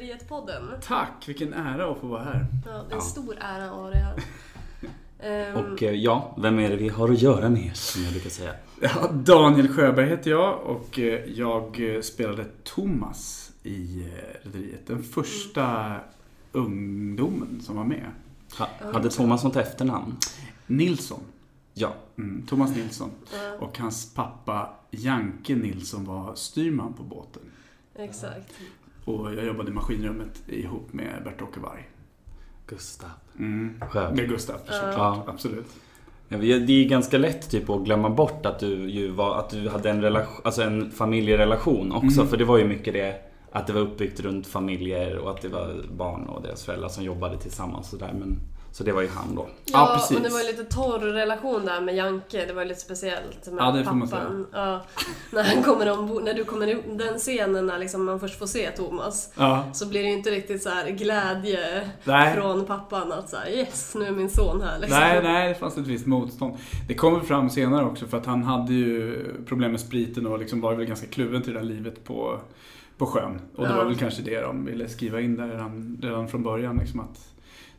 Rederiet-podden. Tack, vilken ära att få vara här. Ja, det är en Ja. stor ära att ha dig här. Ehm, Och eh, ja, vem är det vi har att göra med, som jag brukar säga. Ja, Daniel Sjöberg heter jag och eh, jag eh, spelade Thomas i Rederiet. Den första ungdomen som var med. Ha, hade Thomas något efternamn? Nilsson. Ja. Mm, Thomas Nilsson. ja, Och hans pappa Janke Nilsson var styrman på båten. exakt. Och jag jobbade i maskinrummet ihop med Bert-Åke Varg. Gustav Mm. Sjöberg. Med Gustav, såklart. Ja. Absolut. Det är ganska lätt typ att glömma bort att du, ju var, att du hade en, relation, alltså en familjerelation också. Mm. För det var ju mycket det att det var uppbyggt runt familjer och att det var barn och deras föräldrar som jobbade tillsammans. Och där. Men, så det var ju han då. Ja, Ja, precis. och det var ju lite torr relation där med Janke. Det var ju lite speciellt med Ja, det får man pappan. Ja, när han kommer ombord, när du kommer i den scenen när liksom man först får se Thomas. Ja. Så blir det ju inte riktigt så här glädje Nej. från pappan att säga yes, nu är min son här liksom. Nej, nej, det fanns ett visst motstånd. Det kommer fram senare också för att han hade ju problem med spriten och liksom var väl ganska kluven till det här livet på, på sjön. Och det Ja. var väl kanske det de ville skriva in där redan, redan från början. Liksom att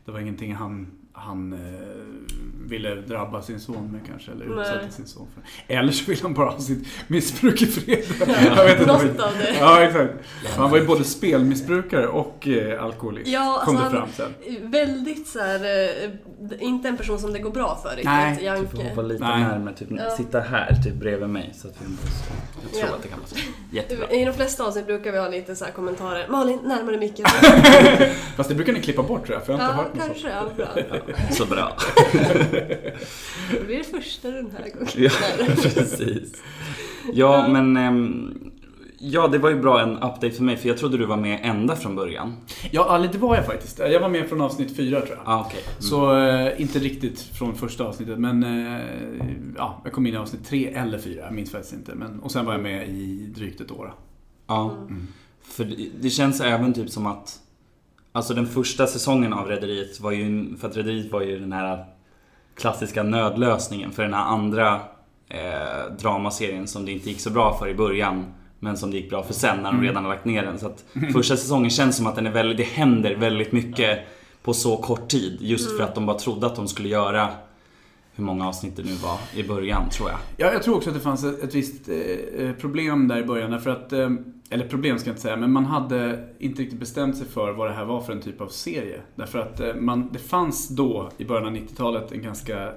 det var ingenting han, han eh, ville drabba sin son med kanske, eller Nej. utsätta sin son för. Eller så ville han bara ha sitt missbruk i fred. Jag vet inte. Något av det. Ja, exakt. Han var ju både spelmissbrukare och eh, alkoholist. Ja, kom alltså det fram sen. Väldigt så här, eh, inte en person som det går bra för riktigt, Nej, Du får Janke. hoppa lite Nej. närmare, typ, Ja. sitta här typ bredvid mig. Så att vi, jag tror Ja. att det kan vara så. Jättebra. I de flesta avsnitt brukar vi ha lite så här kommentarer. Malin, närmare micken. Fast det brukar ni klippa bort tror jag, för jag har inte Ja, hört något sånt. kanske. Ja, bra. Så bra. Det blir det första den här gången. Ja, precis. Ja, men... ehm, ja, det var ju bra en update för mig, för jag trodde du var med ända från början. Ja, lite var jag faktiskt. Jag var med från avsnitt fyra tror jag. Ah, okej. Mm. Så eh, inte riktigt från första avsnittet, men eh, ja, jag kom in i avsnitt tre eller fyra, jag minns faktiskt inte. Men, och sen var jag med i drygt ett år. Ja, Mm. för det- det känns även typ som att... Alltså den första säsongen av Rederiet var ju... För att Rederiet var ju den här klassiska nödlösningen för den här andra eh, dramaserien som det inte gick så bra för i början. Men som det gick bra för sen när de Mm. redan har lagt ner den. Så att första säsongen känns som att den är väldigt, det händer väldigt mycket på så kort tid. Just för att de bara trodde att de skulle göra hur många avsnitt det nu var i början tror jag. Ja, jag tror också att det fanns ett, ett visst eh, eh, problem där i början. Därför att, eh, eller problem ska jag inte säga, men man hade inte riktigt bestämt sig för vad det här var för en typ av serie. Därför att eh, man, det fanns då, i början av 90-talet, en ganska eh,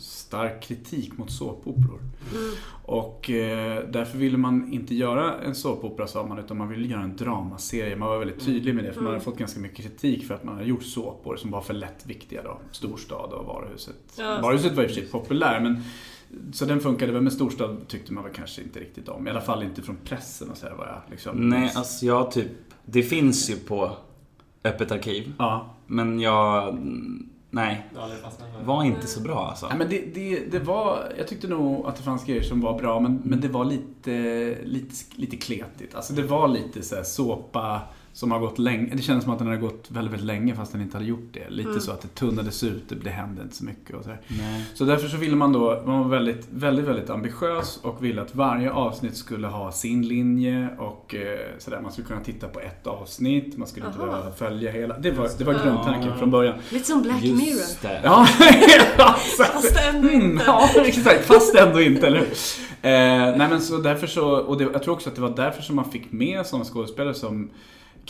stark kritik mot såpoperor. Mm. Och eh, därför ville man inte göra en såpopera sa man, utan man ville göra en dramaserie. Man var väldigt tydlig med det, för man hade fått ganska mycket kritik för att man hade gjort såpor som var för lättviktiga då. Storstad och Varuhuset. Ja. Varuhuset var i och för sig populär, men så den funkade väl, men Storstad tyckte man väl kanske inte riktigt om. I alla fall inte från pressen och så här var jag liksom. Nej, alltså jag typ... Det finns ju på Öppet arkiv. Ja. Men jag... Nej, det var inte så bra alltså. Ja, men det, det, det var, jag tyckte nog att det fanns grejer som var bra, men, men det var lite, lite, lite kletigt. Alltså det var lite så här såpa som har gått länge. Det kändes som att den hade gått väldigt, väldigt länge fast den inte hade gjort det. Lite Mm. så att det tunnades ut, det, det hände inte så mycket och så. Så därför så ville man då, man var väldigt, väldigt, väldigt ambitiös och ville att varje avsnitt skulle ha sin linje och eh, sådär. Man skulle kunna titta på ett avsnitt, man skulle inte Aha. behöva följa hela. Det var, det var Ja. grundtanken från början. Lite som Black Mirror. Just det. Ja, exakt. Fast ändå Mm, inte. ja, exakt. Fast ändå inte, eller hur? Eh, nej men så därför så, och det, jag tror också att det var därför som man fick med sådana skådespelare som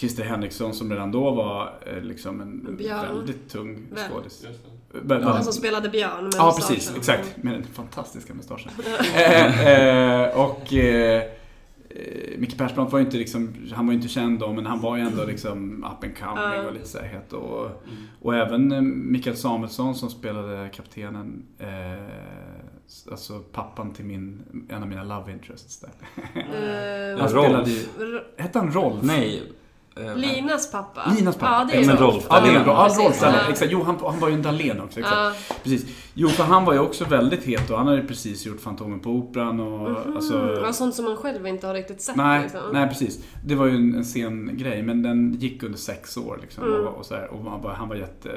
Christer Henriksson som redan då var eh, liksom en Björn. väldigt tung skådis. Det. Vem- Han som spelade Björn med Ja, mustaschen. precis. Exakt. Med den fantastiska mustaschen. eh, eh, och eh, eh, Micke Persbrandt var ju inte liksom, han var ju inte känd då, men han var ju ändå liksom up and coming Ja. och lite så här het. Och, Mm. och även eh, Mikael Samuelsson som spelade kaptenen, eh, alltså pappan till min, en av mina love interests där. Eh, Han Rolf. spelade ju, hette han Rolf? Nej. Eh, Linas pappa. Linas pappa. Ja, det är Men Rolf. Dahlén. Ja. Rolf Dahlén. Exakt. Jo, han, han var ju en Dahlén också. Exakt. Ja. Precis. Jo, för han var ju också väldigt het och han hade ju precis gjort Fantomen på Operan och Mhm. alltså... Ja, sånt som man själv inte har riktigt sett. Nej, liksom. nej, precis. Det var ju en, en sen grej, men den gick under sex år liksom. Mm. Och, och, så här, och han, var, han var jätte...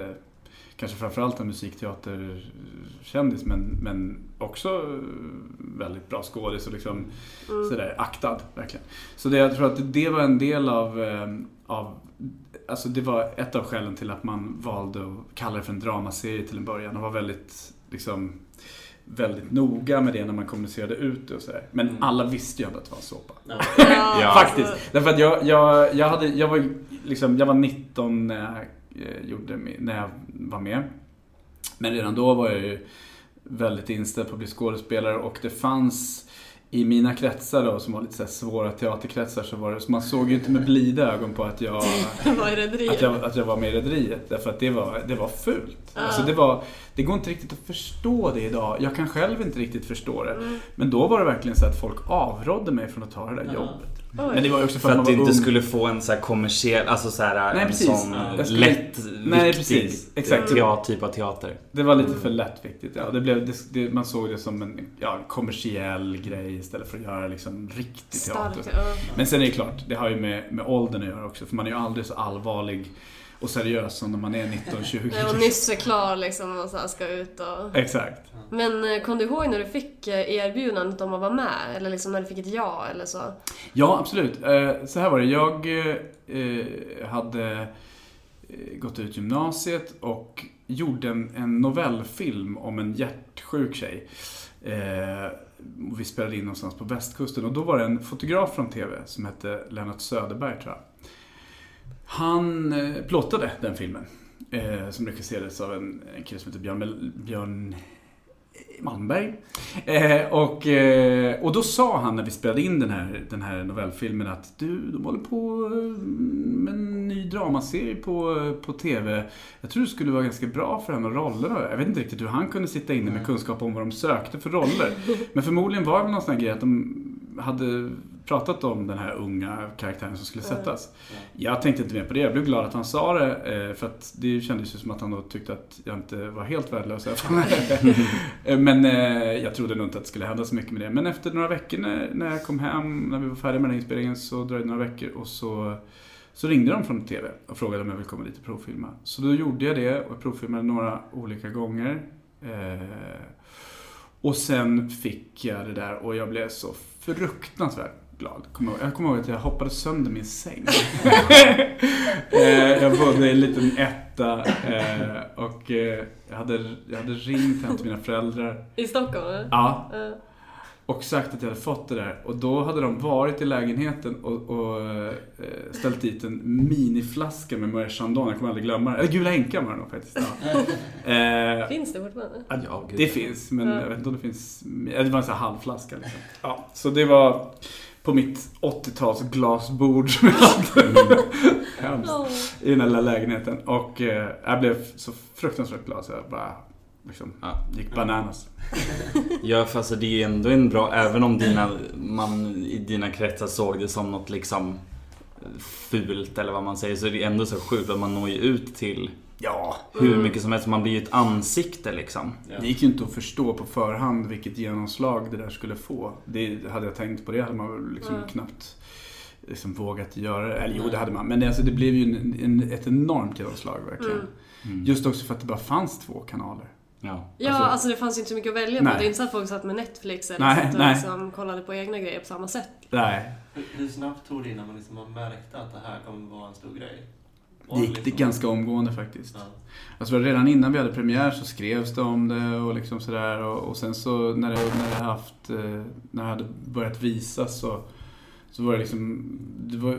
kanske framförallt en musikteaterkändis men, men också väldigt bra skådis och liksom Mm. sådär aktad verkligen. Så det, jag tror att det var en del av, eh, av Alltså det var ett av skälen till att man valde att kalla det för en dramaserie till en början och var väldigt liksom väldigt noga med det när man kommunicerade ut det och sådär. Men Mm. alla visste ju ändå att det var en såpa. Ja. Ja. Faktiskt. Därför att jag, jag, jag, hade, jag, var, liksom, jag var 19 när eh, gjorde, mi- när jag var med. Men redan då var jag ju väldigt inställd på att bli skådespelare och det fanns i mina kretsar då, som var lite så svåra teaterkretsar, så var det, så man såg ju inte med blida ögon på att jag, att jag, att jag var med i Rederiet. Därför att det var, det var fult. Ja. Alltså det, var, det går inte riktigt att förstå det idag. Jag kan själv inte riktigt förstå det. Mm. Men då var det verkligen så att folk avrådde mig från att ta det där Ja. jobbet. Men det var också för, För att att man du inte ung. skulle få en så här kommersiell, alltså så här, Nej, en precis. sån skulle- lätt, Nej, precis. Exakt. teat- typ av teater. Det var lite för lättviktigt. Ja. Det blev, det, det, man såg det som en ja, kommersiell grej istället för att göra liksom riktig teater. Starkt. Ja. Men sen är det klart, det har ju med, med åldern att göra också. För man är ju aldrig så allvarlig och seriös som när man är 19-20. Jag var nyss är klar liksom och så här ska ut och... Exakt. Men eh, kom du ihåg när du fick eh, erbjudandet om att vara med? Eller liksom när du fick ett ja eller så? Ja, absolut. Eh, Så här var det. Jag hade gått ut gymnasiet och gjorde en, novellfilm om en hjärtsjuk tjej. Och Vi spelade in någonstans på västkusten och då var det en fotograf från TV som hette Lennart Söderberg tror jag. Han eh, plåtade den filmen. Eh, som regisserades av en, en kille som heter Björn, Mel- Björn Malmberg. Eh, och, eh, och då sa han när vi spelade in den här, den här novellfilmen att du, de håller på eh, med en ny dramaserie på, på TV. Jag tror det skulle vara ganska bra för en av rollerna. Jag vet inte riktigt hur han kunde sitta inne med kunskap om vad de sökte för roller. Men förmodligen var det väl någon sån här grej att de hade pratat om den här unga karaktären som skulle Ja. sättas. Jag tänkte inte mer på det. Jag blev glad att han sa det. eh, För att det kändes ju som att han då tyckte att jag inte var helt värdelös. Eh, Men eh, jag trodde nog inte att det skulle hända så mycket med det. Men efter några veckor när, jag kom hem, när vi var färdiga med den inspelningen, så dröjde det några veckor och så, så ringde de från TV och frågade om jag ville komma dit och provfilma. Så då gjorde jag det och provfilmade några olika gånger. Eh, och sen fick jag det där och jag blev så fruktansvärt glad. Jag ihåg- Jag kommer ihåg att jag hoppade sönder min säng. Eh, jag bodde i en liten etta eh, och eh, jag hade, jag hade ringt hem till mina föräldrar. I Stockholm? eller? Ja, och sagt att jag hade fått det där. Och då hade de varit i lägenheten och, och ställt dit en miniflaska med Moët Chandon. Jag kommer aldrig glömma det. Eller Gula Änkan var det nog faktiskt. Ja. Eh, Finns det fortfarande? Ja, det finns, men Ja. jag vet inte om det finns. Det var en sån här halvflaska liksom. Ja, så det var på mitt 80-tals glasbord som jag hade Hemskt. I den här lilla lägenheten. Och eh, jag blev så fruktansvärt glad så jag bara liksom Ja. gick bananas. Ja, för alltså det är ju ändå en bra, även om dina, man i dina kretsar såg det som något liksom fult eller vad man säger, så är det ändå så sjukt att man når ju ut till Ja, hur Mm. mycket som helst. Man blir ju ett ansikte liksom. Ja. det gick ju inte att förstå på förhand vilket genomslag det där skulle få. Det hade jag tänkt på det hade man väl liksom Mm. knappt liksom vågat göra det. Eller jo, det hade man. Men det, alltså, det blev ju en, en, ett enormt genomslag verkligen. Mm. Mm. Just också för att det bara fanns två kanaler. Ja. Ja, Alltså- alltså, det fanns ju inte så mycket att välja på. Nej. Det är inte så att folk satt med Netflix eller Nej, satt och nej. liksom kollade på egna grejer på samma sätt. Nej, Hur, hur snabbt tog det innan man liksom märkte att det här kommer vara en stor grej? Det gick det liksom- ganska omgående faktiskt. Ja. Alltså redan innan vi hade premiär så skrevs det om det och liksom sådär och, och sen så när det, när det haft, eh, när det hade börjat visas så, så var det liksom, det var,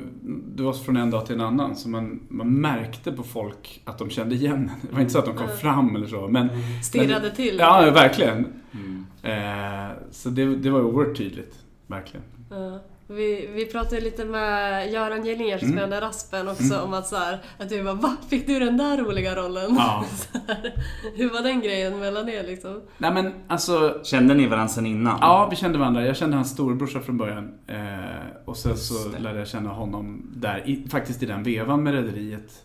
det var från en dag till en annan så man, man märkte på folk att de kände igen en. Det var inte så att de kom Mm. fram eller så men, Stirrade till. ja verkligen. Mm. Eh, så det, det var oerhört tydligt, verkligen. Ja. Vi, vi pratade lite med Göran Gelinger som Mm. spelade Raspen också Mm. om att så här, att du bara Va? Fick du den där roliga rollen? Ja. Här, Hur var den grejen mellan er liksom? Nej men alltså, Kände ni varandra sen innan? Ja, vi kände varandra. Jag kände hans storebrorsa från början. Eh, och sen Just så det. lärde jag känna honom där, i, faktiskt i den vevan med Rederiet.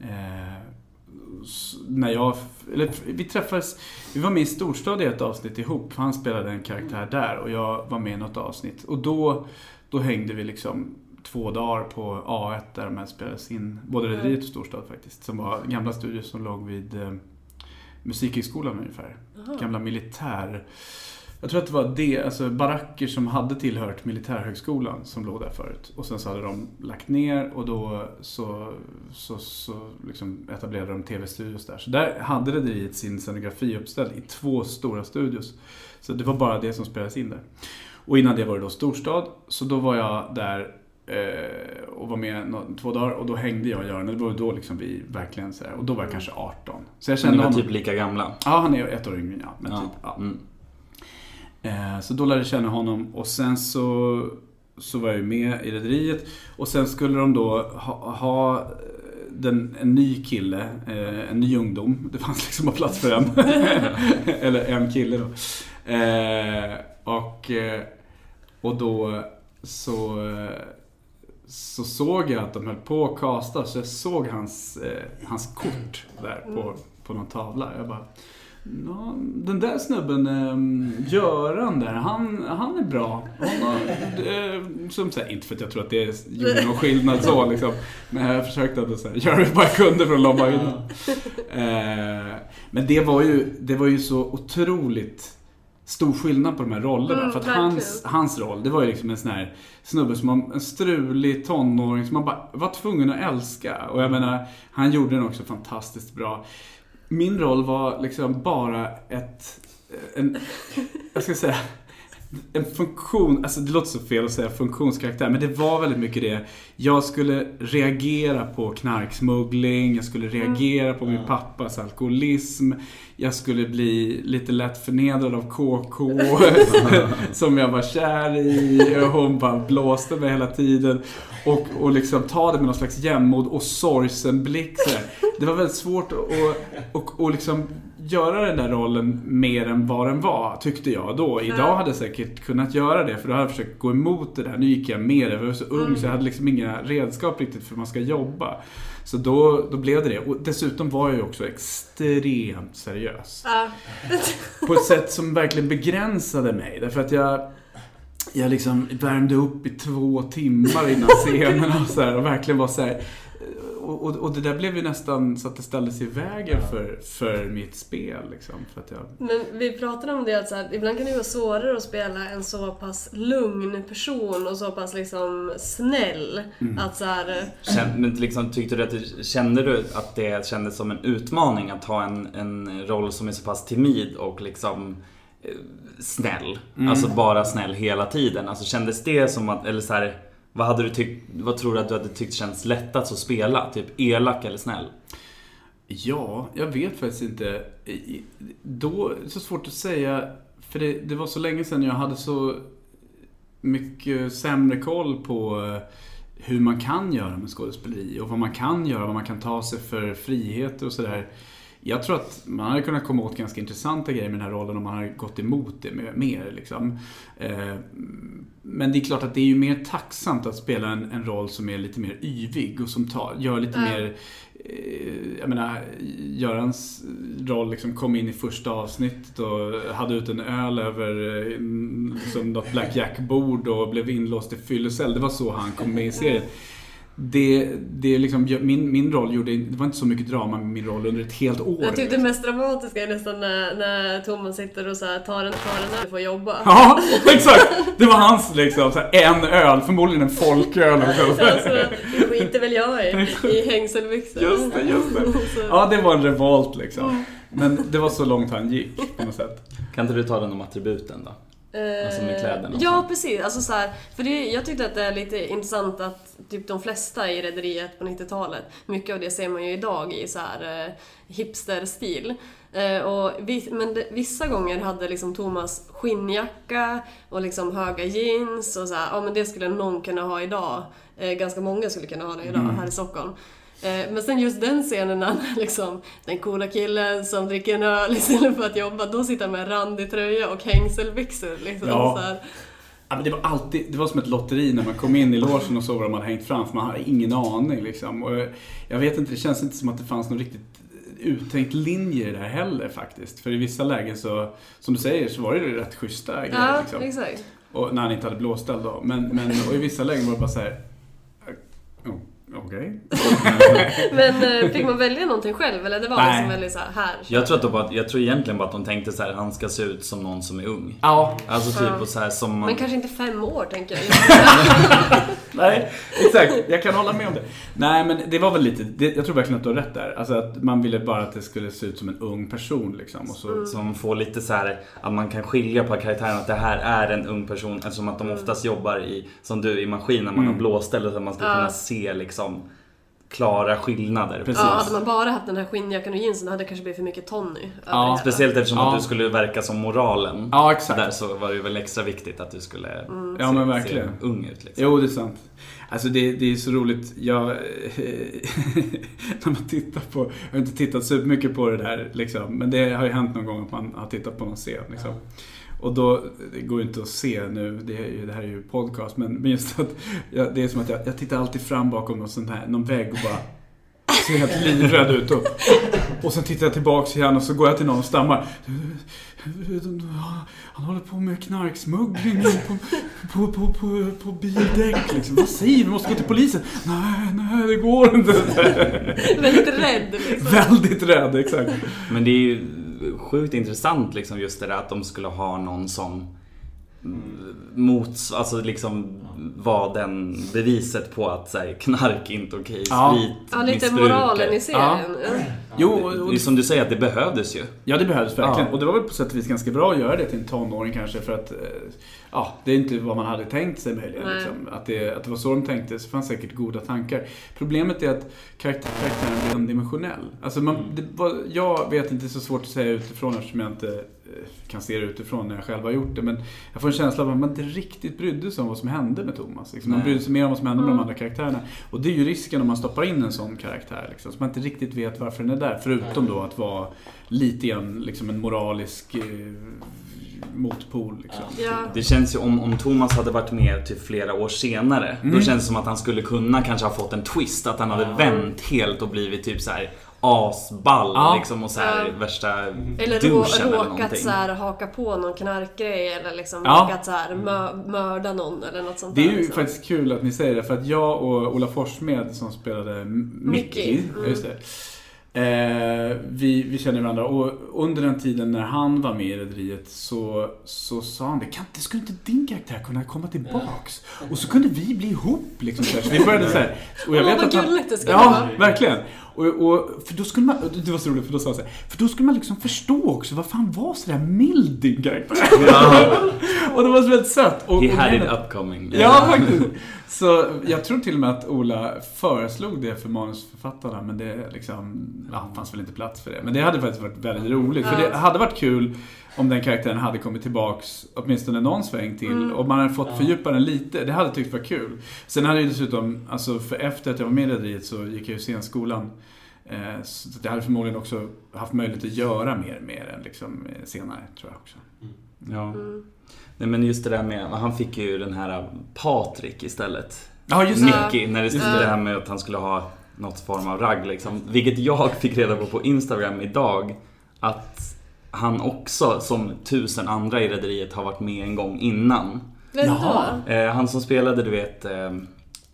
Eh, när jag, eller vi träffades, vi var med i Storstad i ett avsnitt ihop. Han spelade en karaktär där och jag var med i något avsnitt. Och då, då hängde vi liksom två dagar på A1 där de här spelades in. Både Rederiet och Storstad faktiskt. Som var gamla studios som låg vid, eh, Musikhögskolan ungefär. Jaha. Gamla militär... Jag tror att det var det, alltså baracker som hade tillhört militärhögskolan som låg där förut. Och sen så hade de lagt ner och då så, så, så liksom etablerade de tv-studios där. Så där hade Rederiet sin scenografi uppställd i två stora studios. Så det var bara det som spelades in där. Och innan det var det då storstad, så då var jag där eh, och var med nå- två dagar och då hängde jag och Göran. Det var då liksom vi verkligen så här, och då var jag kanske 18. Så jag kände ni var honom. typ lika gamla? Ja, han är ett år yngre ja. Men Ja. typ, ja. Mm. Eh, Så då lärde jag känna honom och sen så, så var jag ju med i Rederiet. Och sen skulle de då ha, ha den, en ny kille, eh, en ny ungdom. Det fanns liksom bara plats för en. Eller en kille då. Eh, och, eh, och då så, eh, så såg jag att de höll på att kasta så jag såg hans, eh, hans kort där på, på någon tavla. Jag bara Ja, den där snubben, eh, Göran där, han, han är bra. Han har, eh, som så här, inte för att jag tror att det gjorde någon skillnad så liksom. Men jag försökte att så här, göra det bara jag kunde för att lobba in eh, Men det var, ju, det var ju så otroligt stor skillnad på de här rollerna. Mm, för att hans, hans roll, det var ju liksom en sån här snubbe som var en strulig tonåring som man bara var tvungen att älska. Och jag menar, han gjorde den också fantastiskt bra. Min roll var liksom bara ett, en, jag ska säga, en funktion, alltså det låter så fel att säga funktionskaraktär, men det var väldigt mycket det. Jag skulle reagera på knarksmuggling, jag skulle reagera på min Mm. pappas alkoholism, jag skulle bli lite lätt förnedrad av KK som jag var kär i och hon bara blåste mig hela tiden. Och, och liksom ta det med någon slags jämnmod och sorgsen blick. Det var väldigt svårt att och, och liksom göra den där rollen mer än vad den var, tyckte jag då. Idag hade jag säkert kunnat göra det, för då hade jag försökt gå emot det där. Nu gick jag med det, jag var så ung så jag hade liksom inga redskap riktigt för hur man ska jobba. Så då, då blev det det. Och dessutom var jag ju också extremt seriös. På ett sätt som verkligen begränsade mig. Därför att jag, jag liksom värmde upp i två timmar innan scenen och, så här, och verkligen var så här. Och, och, och det där blev ju nästan så att det ställdes i vägen för, för mitt spel. Liksom, för att jag, Men vi pratade om det att så här, ibland kan det vara svårare att spela en så pass lugn person och så pass liksom snäll. Mm. Att så här, Känn- Men liksom, tyckte du att det, kände du att det kändes som en utmaning att ha en, en roll som är så pass timid och liksom eh, snäll? Mm. Alltså bara snäll hela tiden. Alltså kändes det som att, eller så här, vad hade du tyckt, vad tror du att du hade tyckt känns lättast att spela? Typ elak eller snäll? Ja, jag vet faktiskt inte. Då, det är så svårt att säga. För det, det var så länge sedan jag hade så mycket sämre koll på eh, hur man kan göra med skådespeleri och vad man kan göra, vad man kan ta sig för friheter och sådär. Jag tror att man hade kunnat komma åt ganska intressanta grejer med den här rollen om man hade gått emot det mer. Liksom. Eh, Men det är klart att det är ju mer tacksamt att spela en, en roll som är lite mer yvig och som tar, gör lite Ja. mer eh, jag menar, Görans roll liksom kom in i första avsnittet och hade ut en öl över liksom något Black Jack-bord och blev inlåst i fyllecell. Det var så han kom med i serien. Det, det är liksom, min, min roll gjorde, det var inte så mycket drama med min roll under ett helt år. jag tyckte det mest dramatiska är nästan när, när Thomas sitter och så här, tar en tar en öl för att jobba. Ja, exakt! Det var hans liksom, så här, en öl, förmodligen en folköl. Liksom. Alltså, det skiter väl jag i, i hängselbyxor. Just det, just det. Ja, det var en revolt liksom. Men det var så långt han gick på något sätt. Kan inte du ta den om attributen då? Alltså med kläderna och Ja, sånt. precis. Alltså så här, för det, jag tyckte att det är lite intressant att typ de flesta i Rederiet på 90-talet, mycket av det ser man ju idag i så här eh, hipsterstil. Eh, och vi, men det, vissa gånger hade liksom Thomas skinnjacka och liksom höga jeans och så här, ja men det skulle någon kunna ha idag. Eh, ganska många skulle kunna ha det idag Mm. här i Stockholm. Eh, Men sen just den scenen när han är liksom den coola killen som dricker en öl istället för att jobba, då sitter han med randig tröja och hängselbyxor. Liksom, Ja. så. Ja, det var alltid, det var som ett lotteri när man kom in i logen och såg vad de hade hängt fram, för man hade ingen aning liksom. Och jag vet inte, det känns inte som att det fanns någon riktigt uttänkt linje i det här heller faktiskt. För i vissa lägen så, som du säger, så var det rätt schyssta grejer Ja, liksom. exakt. Och när han inte hade blåställd då. Men, men och i vissa lägen var det bara så här. oh, Okej. Men eh, fick man välja någonting själv eller det var Nej. liksom väldigt så här, här. Jag tror, att de bara, jag tror egentligen bara att de tänkte så här, han ska se ut som någon som är ung. Ja, Alltså typ Ja. och så här som man... Men kanske inte fem år tänker jag. nej, exakt. Jag kan hålla med om det. Nej, men det var väl lite, det, jag tror verkligen att du har rätt där. Alltså att man ville bara att det skulle se ut som en ung person liksom. Och så, Som får lite så här att man kan skilja på karaktären att det här är en ung person eftersom att de oftast jobbar i, som du, i maskin när man Mm. har blåställ så att man ska Ja. kunna se liksom klara skillnader. Precis. Ja, hade man bara haft den här skinnjackan och jeansen hade det kanske blivit för mycket Tony. Ja. Speciellt eftersom Ja. att du skulle verka som moralen. Ja, exakt. Där så var det väl extra viktigt att du skulle Mm. Ja, se, men verkligen. se ung ut. Liksom. Jo, det är sant. Alltså det, det är så roligt. Jag, när man tittar på, jag har inte tittat supermycket på det där liksom, men det har ju hänt någon gång att man har tittat på någon scen. Liksom. Och då, det går ju inte att se nu, det, är ju, det här är ju podcast, men, men just att jag, det är som att jag, jag tittar alltid fram bakom någon, sån här, någon vägg och bara ser helt livrädd ut. Och, och sen tittar jag tillbaks igen och så går jag till någon och stammar. Han håller på med knarksmuggling på, på, på, på, på bildäck liksom. Vad säger du? Vi måste gå till polisen. Nej, nej, det går inte. Väldigt rädd liksom. Väldigt rädd, exakt. Men det är ju sjukt intressant liksom just det där att de skulle ha någon som mm, mots, alltså liksom var den beviset på att så här, knark inte okej, Ja. sprit, Ja, lite missbruk. moralen i serien. Ja. Jo, och, Det är som du säger att det behövdes ju. Ja, det behövdes verkligen. Ja. Och det var väl på sätt och vis ganska bra att göra det till en tonåring kanske för att eh, ja, det är inte vad man hade tänkt sig möjligen. Nej. Liksom. Att, det, att det var så de tänkte, så fanns säkert goda tankar. Problemet är att karaktär, karaktären blir endimensionell. Alltså man, det var, jag vet inte, det är så svårt att säga utifrån eftersom jag inte eh, kan se det utifrån när jag själv har gjort det. Men jag får en känsla av att man inte riktigt brydde sig om vad som hände med Thomas. Liksom. Man brydde sig mer om vad som hände med de Mm. andra karaktärerna. Och det är ju risken om man stoppar in en sån karaktär. Liksom, så man inte riktigt vet varför den är där. Förutom då att vara lite grann liksom en moralisk eh, motpol. Liksom. Ja. Det känns ju om, om Thomas hade varit med typ flera år senare. Mm. Då känns det som att han skulle kunna kanske ha fått en twist. Att han hade vänt helt och blivit typ så här asball Ja. liksom och så här Ja. värsta Eller rå, eller råkat så här, haka på någon knarkgrej eller liksom Ja. råkat så här, mö, mörda någon eller något sånt Det är där. ju liksom. faktiskt kul att ni säger det, för att jag och Ola Forssmed som spelade Mickey, Mickey, just det. Eh, vi, vi känner varandra och under den tiden när han var med i Rederiet så, så sa han det, kan inte, skulle inte din karaktär kunna komma tillbaks? Och så kunde vi bli ihop liksom. Så, vi började så här. Och jag vet vad att han, gulligt det skulle Ja, vara. verkligen. Och, och, för då skulle man, det var så roligt för då sa han så här, för då skulle man liksom förstå också varför han var sådär mild din karaktär. och det var så väldigt sött. Och, He och had it upcoming. Ja, faktiskt. Så jag tror till och med att Ola föreslog det för manusförfattarna, men det liksom, ja, fanns väl inte plats för det. Men det hade faktiskt varit väldigt roligt, för det hade varit kul om den karaktären hade kommit tillbaks åtminstone någon sväng till Mm. och man hade fått Ja. fördjupa den lite. Det hade jag tyckt var kul. Sen hade jag dessutom, alltså för efter att jag var med i Rederiet så gick jag ju scenskolan. Eh, Så jag hade förmodligen också haft möjlighet att göra mer med den liksom, eh, senare, tror jag också. Ja. Mm. Nej men just det där med, han fick ju den här Patrik istället. Ja, just det. Nicky, när det stod Ja. det här med att han skulle ha något form av ragg liksom. Vilket jag fick reda på på Instagram idag. Att han också, som tusen andra i Rederiet, har varit med en gång innan. Vem Jaha. då? Eh, han som spelade, du vet, eh,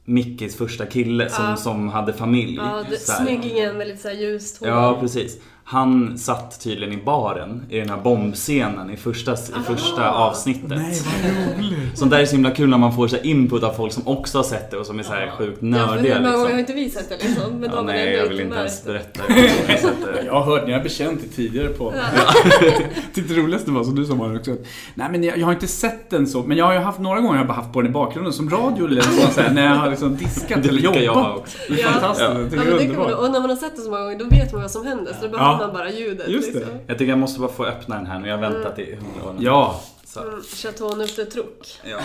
Mickis första kille som, Ja. som hade familj. Ja, det, snyggingen med lite såhär ljust hår. Ja, precis. Han satt tydligen i baren i den här bombscenen i första, i första avsnittet. Nej, vad roligt. Sånt där är så himla kul när man får så här input av folk som också har sett det och som är så här sjukt Ja, för nördiga. hur många gånger har Liksom. inte vi sett det liksom? Men Ja, nej, jag vill inte ens det. berätta. jag har sett det. Jag har hört, ni har bekänt det tidigare på Tyckte det roligaste var som du sa Mario också att, Nej men jag, jag har inte sett den så, men jag har ju haft några gånger jag bara haft på den i bakgrunden som radio eller så, så här, när jag har liksom diskat Det eller jobbat. också. Det är Ja. fantastiskt, Ja. Ja, men det det är underbart. och när man har sett det så många gånger, då vet man vad som händer. Så behöver Man bara ljudet. Just det. liksom. Jag tycker jag måste bara få öppna den här nu. Jag har väntat i hundra år. Ja. Så, Mm, Chateau Neuf Truc. ja.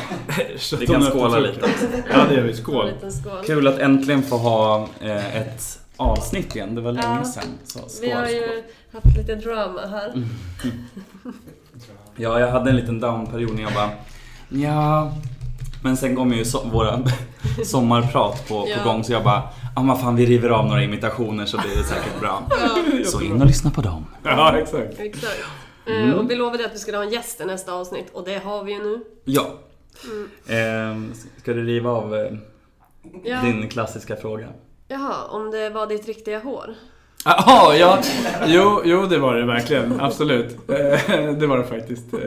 Vi kan skåla lite. Ja det gör vi, skål. skål. Kul att äntligen få ha eh, ett avsnitt igen. Det var länge Ja. sedan. Så, skål, Vi har skål. ju haft lite drama här. Ja, jag hade en liten downperiod när jag bara Ja Men sen kom ju so- våra sommarprat på, Ja. på gång så jag bara Ja men fan vi river av några imitationer så blir det säkert bra. Ja, Så in och lyssna på dem. Ja, exakt. exakt. Mm. Eh, Och vi lovade att vi skulle ha en gäst i nästa avsnitt och det har vi ju nu. Ja. Mm. Ehm, ska du riva av eh, Ja. Din klassiska fråga. Jaha, om det var ditt riktiga hår? Jaha, ja. Jo, jo, det var det verkligen. Absolut. Eh, Det var det faktiskt. Eh,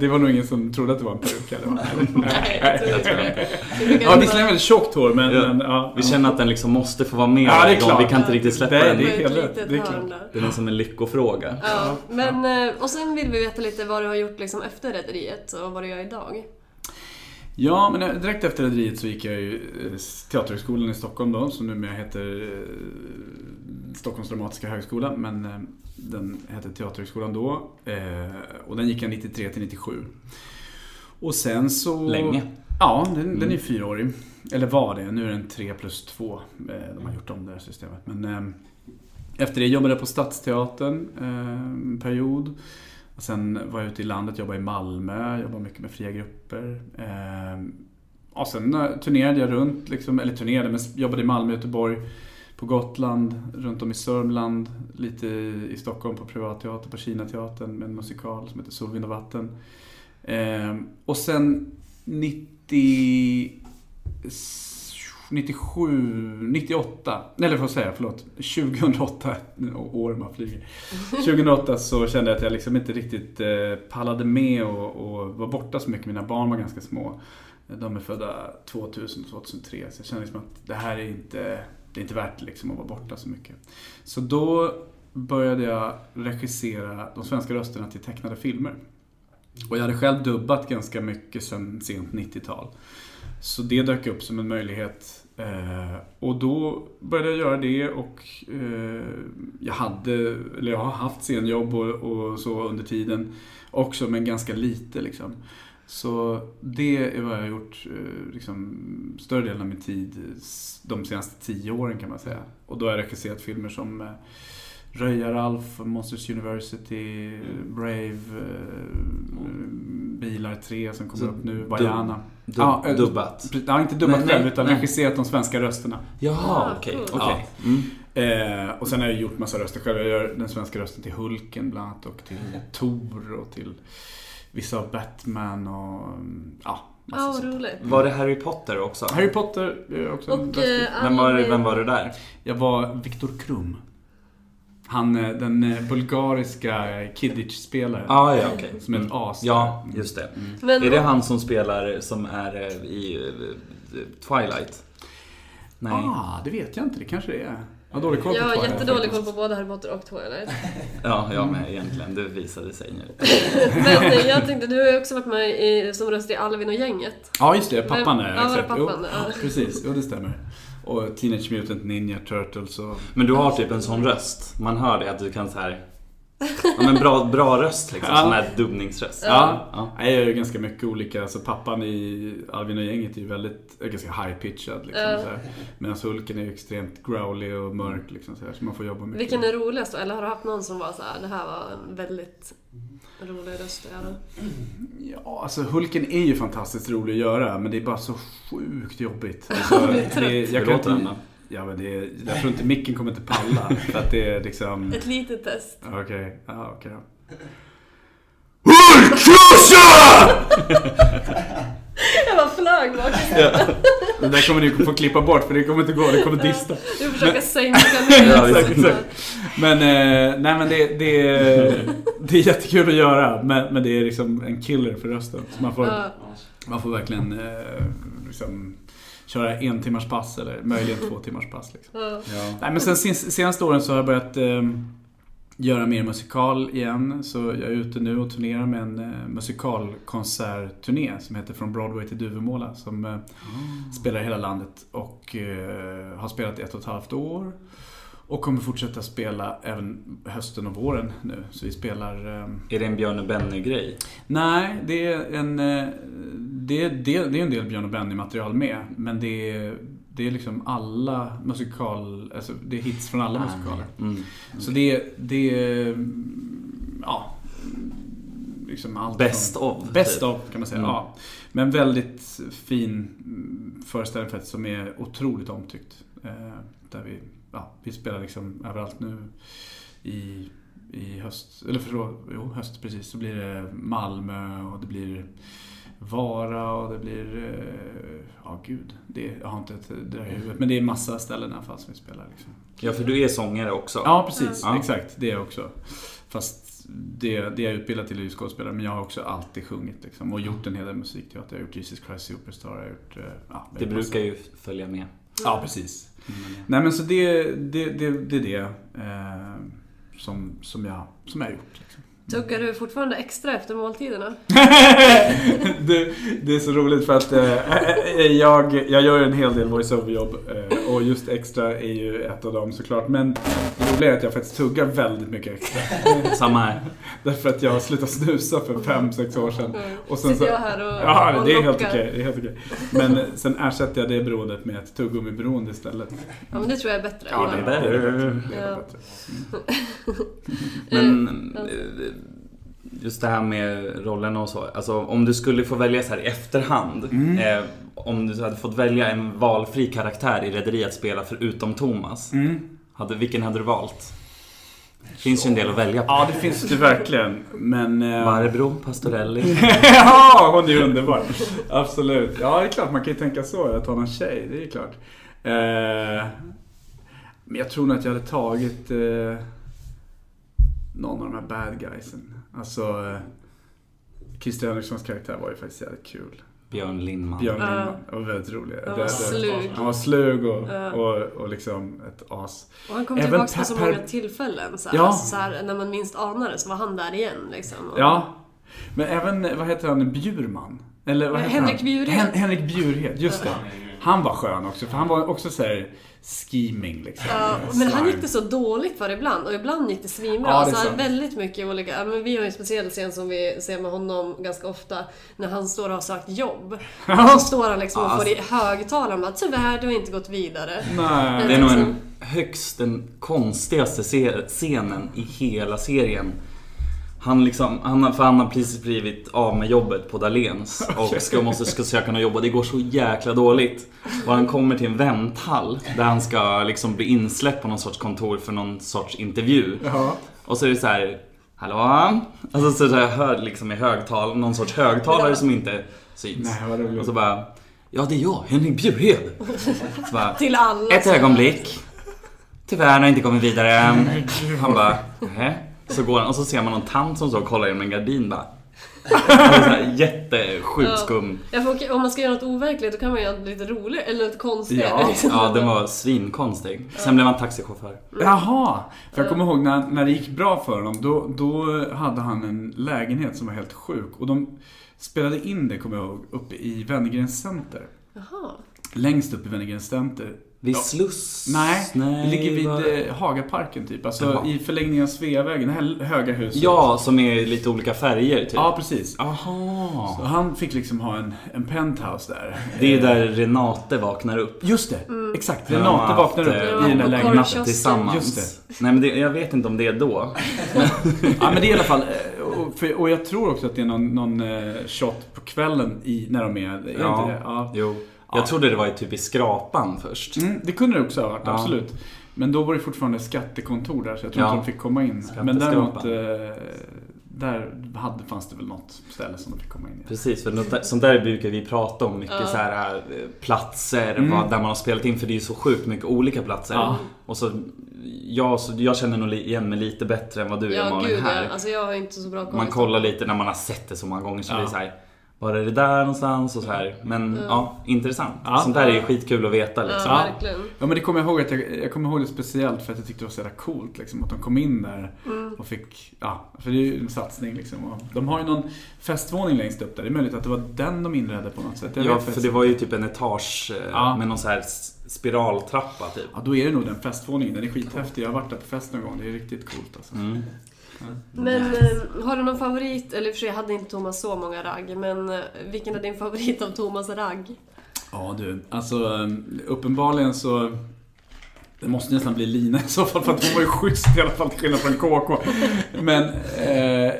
Det var nog ingen som trodde att det var en peruk eller? Nej, jag tror inte det. Det Ja, visserligen väldigt tjockt hår, men... Ja. men ja, Vi känner att den liksom måste få vara med Ja, det är klart. Vi kan inte riktigt släppa Nej, den. det Det är helt rätt. Det är klart. Den är som en lyckofråga. Ja, men eh, och sen vill vi veta lite vad du har gjort liksom efter Rederiet och vad du gör idag. Ja, men direkt efter Rederiet så gick jag ju eh, Teaterhögskolan i Stockholm då, som numera heter eh, Stockholms Dramatiska Högskola, men eh, den hette Teaterhögskolan då. Och den gick jag 93 till 97. Och sen så... Länge. Ja, den, den är Mm. fyraårig. Eller var det, nu är den 3 plus 2. De har gjort om det här systemet. Men efter det jobbade jag på Stadsteatern en period. Och sen var jag ute i landet, jobbade i Malmö, jobbade mycket med fria grupper. Ehm, och sen eh, turnerade jag runt, liksom, eller turnerade, men jobbade i Malmö, Göteborg, på Gotland, runt om i Sörmland, lite i Stockholm på privatteater, på Kinateatern med en musikal som heter Sol, vind och vatten. Ehm, och sen 90... 97, 98, eller säger jag, förlåt, 2008, åren bara flyger. 2008 så kände jag att jag liksom inte riktigt eh, pallade med och, och var borta så mycket. Mina barn var ganska små. De är födda 2000 2003 så jag kände liksom att det här är inte, det är inte värt liksom att vara borta så mycket. Så då började jag regissera de svenska rösterna till tecknade filmer. Och jag hade själv dubbat ganska mycket sen sent 90-tal. Så det dök upp som en möjlighet. Eh, och då började jag göra det och eh, jag hade, eller jag har haft scenjobb och, och så under tiden också, men ganska lite liksom. Så det är vad jag har gjort eh, liksom, större delen av min tid de senaste tio åren kan man säga. Och då har jag regisserat filmer som eh, Röja-Ralf, Monsters University, Brave, eh, Bilar 3 som kommer Så upp nu, Vajana. Dub, Ja, eh, dubbat. Ja, inte dubbat Nej, själv nej, utan nej. regisserat de svenska rösterna. Jaha, Ah, okej. coolt. okej. Mm. Eh, och sen har jag gjort massa röster själv. Jag gör den svenska rösten till Hulken bland annat och till Thor och till vissa av Batman och mm, ja, Ja, vad sånt. roligt. Var det Harry Potter också? Harry Potter är också en Och röst till. eh, Vem var, vem var du där? Jag var Viktor Krum. Han, eh, den eh, bulgariska Kidditch-spelaren. Ah, ja, okej. Som är ett as. Ja, just det. Men, Är det han som spelar, som är eh, i eh, Twilight? Nej. Ah, det vet jag inte. Det kanske det är. Jag har dålig koll på Jag har jättedålig koll på både Harry Potter och Twilight. Ja, jag med egentligen. Det visade sig nu. Men eh, jag tänkte, du har ju också varit med i, som röst i Alvin och gänget. Ja, just det. Pappan Vem- är ja, var det pappan? Jo, Ja. Precis, jo det stämmer. Och Teenage Mutant Ninja Turtles och... Men du har typ en sån röst. Man hör det att du kan så här. Ja, men bra, bra röst liksom. Ja. Sån här dubbningsröst. Ja, Ja. jag gör ju ganska mycket olika. Alltså pappan i Alvin och gänget är ju väldigt, är ganska high-pitchad liksom. Här. Medan Hulken är ju extremt growly och mörk liksom så, här, så man får jobba mycket. Vilken är roligast då? Eller har du haft någon som var så här, det här var en väldigt rolig röst att göra? Ja, alltså Hulken är ju fantastiskt rolig att göra men det är bara så sjukt jobbigt. Alltså, det, Hur jag kan inte? Ja men det, är- jag tror inte micken kommer inte palla. För att det är liksom... Ett litet test. Okej, ja okej då. Hulkkrossa! Jag bara flög bak. Det där kommer ni få klippa bort för det kommer inte gå, det kommer dista. Du får försöka sänka ner Ja, det. exakt, exakt. Men, eh, nej men det, det, det är jättekul att göra men, men det är liksom en killer för rösten. Så man får, Ja. man får verkligen eh, liksom, köra en timmars pass eller möjligen två timmars pass. Liksom. Ja. Nej men sen sen- senaste åren så har jag börjat eh, göra mer musikal igen. Så jag är ute nu och turnerar med en eh, musikalkonsertturné som heter Från Broadway till Duvemåla. Som eh, spelar i hela landet och eh, har spelat i ett och ett halvt år. Och kommer fortsätta spela även hösten och våren nu. Så vi spelar... Eh, Är det en Björn och Benny-grej? nej, det är en... Eh, det, det, det är en del Björn och Benny material med. Men det är, det är liksom alla musikal... Alltså det är hits från alla musikaler. Mm. Så det, det är... Ja. Liksom allt Best från, of. Best typ. of kan man säga, Mm. ja. Men väldigt fin mm, föreställning faktiskt som är otroligt omtyckt. Eh, där vi, ja, vi spelar liksom överallt nu i, i höst, eller förlåt, jo höst precis. Så blir det Malmö och det blir Vara och det blir... eh, Ja, gud. Det, jag har inte ett, det i huvudet. Men det är massa ställen i alla fall som vi spelar. Liksom. Ja, för du är sångare också. Ja, precis. Ja. Exakt. Det är jag också. Fast det, det är jag utbildad till är ju skådespelare. Men jag har också alltid sjungit liksom, och gjort en hel del musikteater. Jag har gjort Jesus Christ Superstar. Jag har gjort... eh, Ja, Det brukar ju följa med. Ja, precis. Nej men så det, det, det, det är det eh, som, som, jag, som jag har gjort. Liksom. Tuggar du fortfarande extra efter måltiderna? det, det är så roligt för att eh, jag, jag gör en hel del voiceover-jobb eh, och just extra är ju ett av dem såklart. Men det roliga är att jag faktiskt tuggar väldigt mycket extra. Samma här. Därför att jag slutade snusa för fem sex år sedan. Och sen Sitter så, jag här och, Ja, och det är helt lockar. okej. det är helt okej. Men eh, sen ersätter jag det beroendet med ett tuggummi-beroende istället. Ja, men det tror jag är bättre. Ja, det är bättre. bättre. Det är Ja. bättre. Men Ja. eh, just det här med rollerna och så. Alltså om du skulle få välja så här i efterhand. Mm. Eh, om du hade fått välja en valfri karaktär i Rederiet att spela förutom Thomas. Mm. Hade, vilken hade du valt? Det finns ju en del att välja på. Ja, det finns det verkligen. Men... eh, Barbro Pastorelli. ja, hon är ju underbar. Absolut. Ja, det är klart man kan ju tänka så. Att ha någon tjej, det är ju klart. Eh, men jag tror nog att jag hade tagit eh, någon av de här bad guysen. Alltså, eh, Christer Henrikssons karaktär var ju faktiskt jävligt kul. Björn Lindman. Björn. Lindman. Det var väldigt rolig. Han var det- slug. Han var slug och, Ja. och, och liksom ett as. Och han kom Även tillbaka på så många tillfällen. Så här, Ja. alltså, så här, när man minst anar det så var han där igen. Liksom. Och- Ja. Men även, vad heter han, Bjurman? Eller vad heter Henrik han? Bjurhed. Hen, Henrik Bjurhed, just det. Han var skön också, för han var också så här scheming liksom. Ja, men han gick det så dåligt för ibland och ibland gick det svinbra. Ja, det är så här, sant. väldigt mycket olika. Men vi har ju en speciell scen som vi ser med honom ganska ofta. När han står och har sökt jobb. Och så står han liksom och får i högtalaren bara tyvärr, du har inte gått vidare. Nej. Det är nog liksom- en högst den konstigaste scenen i hela serien. Han, liksom, han, har- för han har precis blivit av med jobbet på Dahléns och ska, måste ska söka något jobb och det går så jäkla dåligt. Och han kommer till en vänthall där han ska liksom bli insläppt på någon sorts kontor för någon sorts intervju. Och så är det så här, hallå? Alltså så där, jag hör liksom i högtal, någon sorts högtalare som inte syns. Nej. Och så bara, ja det är jag, Henrik Bjurhed. Så bara, Till alla. ett så ögonblick. Tyvärr har inte kommit vidare. Han bara, nähä. Så går han och så ser man någon tant som och kollar genom en gardin bara. Så Jättesjukt skum. Ja, för om man ska göra något overkligt då kan man göra något lite roligt eller något konstigt. Ja. Ja, den var svinkonstig. Sen blev han taxichaufför. Jaha! För jag kommer ihåg när, när det gick bra för honom, då, då hade han en lägenhet som var helt sjuk. Och de spelade in det, kommer jag ihåg, uppe i Wennergrens center. Jaha. Längst upp i Wennergrens center. Vid Ja. Sluss? Nej, det ligger var- vid eh, Hagaparken typ. Alltså Jaha. i förlängningen av Sveavägen, det här höga huset. Ja, som är lite olika färger typ. Ja, precis. Så Aha. han fick liksom ha en, en penthouse där. Det är Eh, där Renate vaknar upp. Just det, exakt. De har Renate vaknar upp eh, Ja, i den där lägenheten. Tillsammans. Just Nej men det, jag vet inte om det är då. Ja men det är i alla fall, och, för, och jag tror också att det är någon, någon shot på kvällen i, när de är, är det Ja. inte det? Ja. Jo. Jag trodde det var typ i skrapan först. Mm, det kunde det också ha varit, Ja. absolut. Men då var det fortfarande skattekontor där så jag tror Ja. inte de fick komma in. Men däremot, eh, där hade, fanns det väl något ställe som de fick komma in i. Precis, för något där- sånt där brukar vi prata om mycket Ja. så här eh, platser Mm. vad, där man har spelat in för det är ju så sjukt mycket olika platser. Ja. Och så jag, så jag känner nog igen mig lite bättre än vad du gör Ja, Malin gud här. ja. Alltså jag har inte så bra koll. Man kollar lite när man har sett det så många gånger så Ja. det så här. Var är det där någonstans och så här. Men Ja. ja, intressant. Ja. Sånt där är ju skitkul att veta Ja, liksom. Ja. verkligen. Ja men det kommer jag ihåg att jag, jag kommer ihåg det speciellt för att jag tyckte det var så jävla coolt liksom, att de kom in där Mm. och fick, ja, för det är ju en satsning liksom. Och de har ju någon festvåning längst upp där, det är möjligt att det var den de inredde på något sätt. Jag Ja, vet för faktiskt det var ju typ en etage eh, Ja. med någon så här spiraltrappa typ. Ja, då är det nog den festvåningen. Den är skithäftig. Jag har varit där på fest någon gång. Det är riktigt coolt alltså. Mm. Men eh, har du någon favorit, eller i och för sig hade inte Thomas så många ragg, men eh, vilken är din favorit av Thomas ragg? Ja du, alltså um, uppenbarligen så det måste nästan bli Lina i så fall för att hon var ju schysst i alla fall till skillnad från KK. Men eh,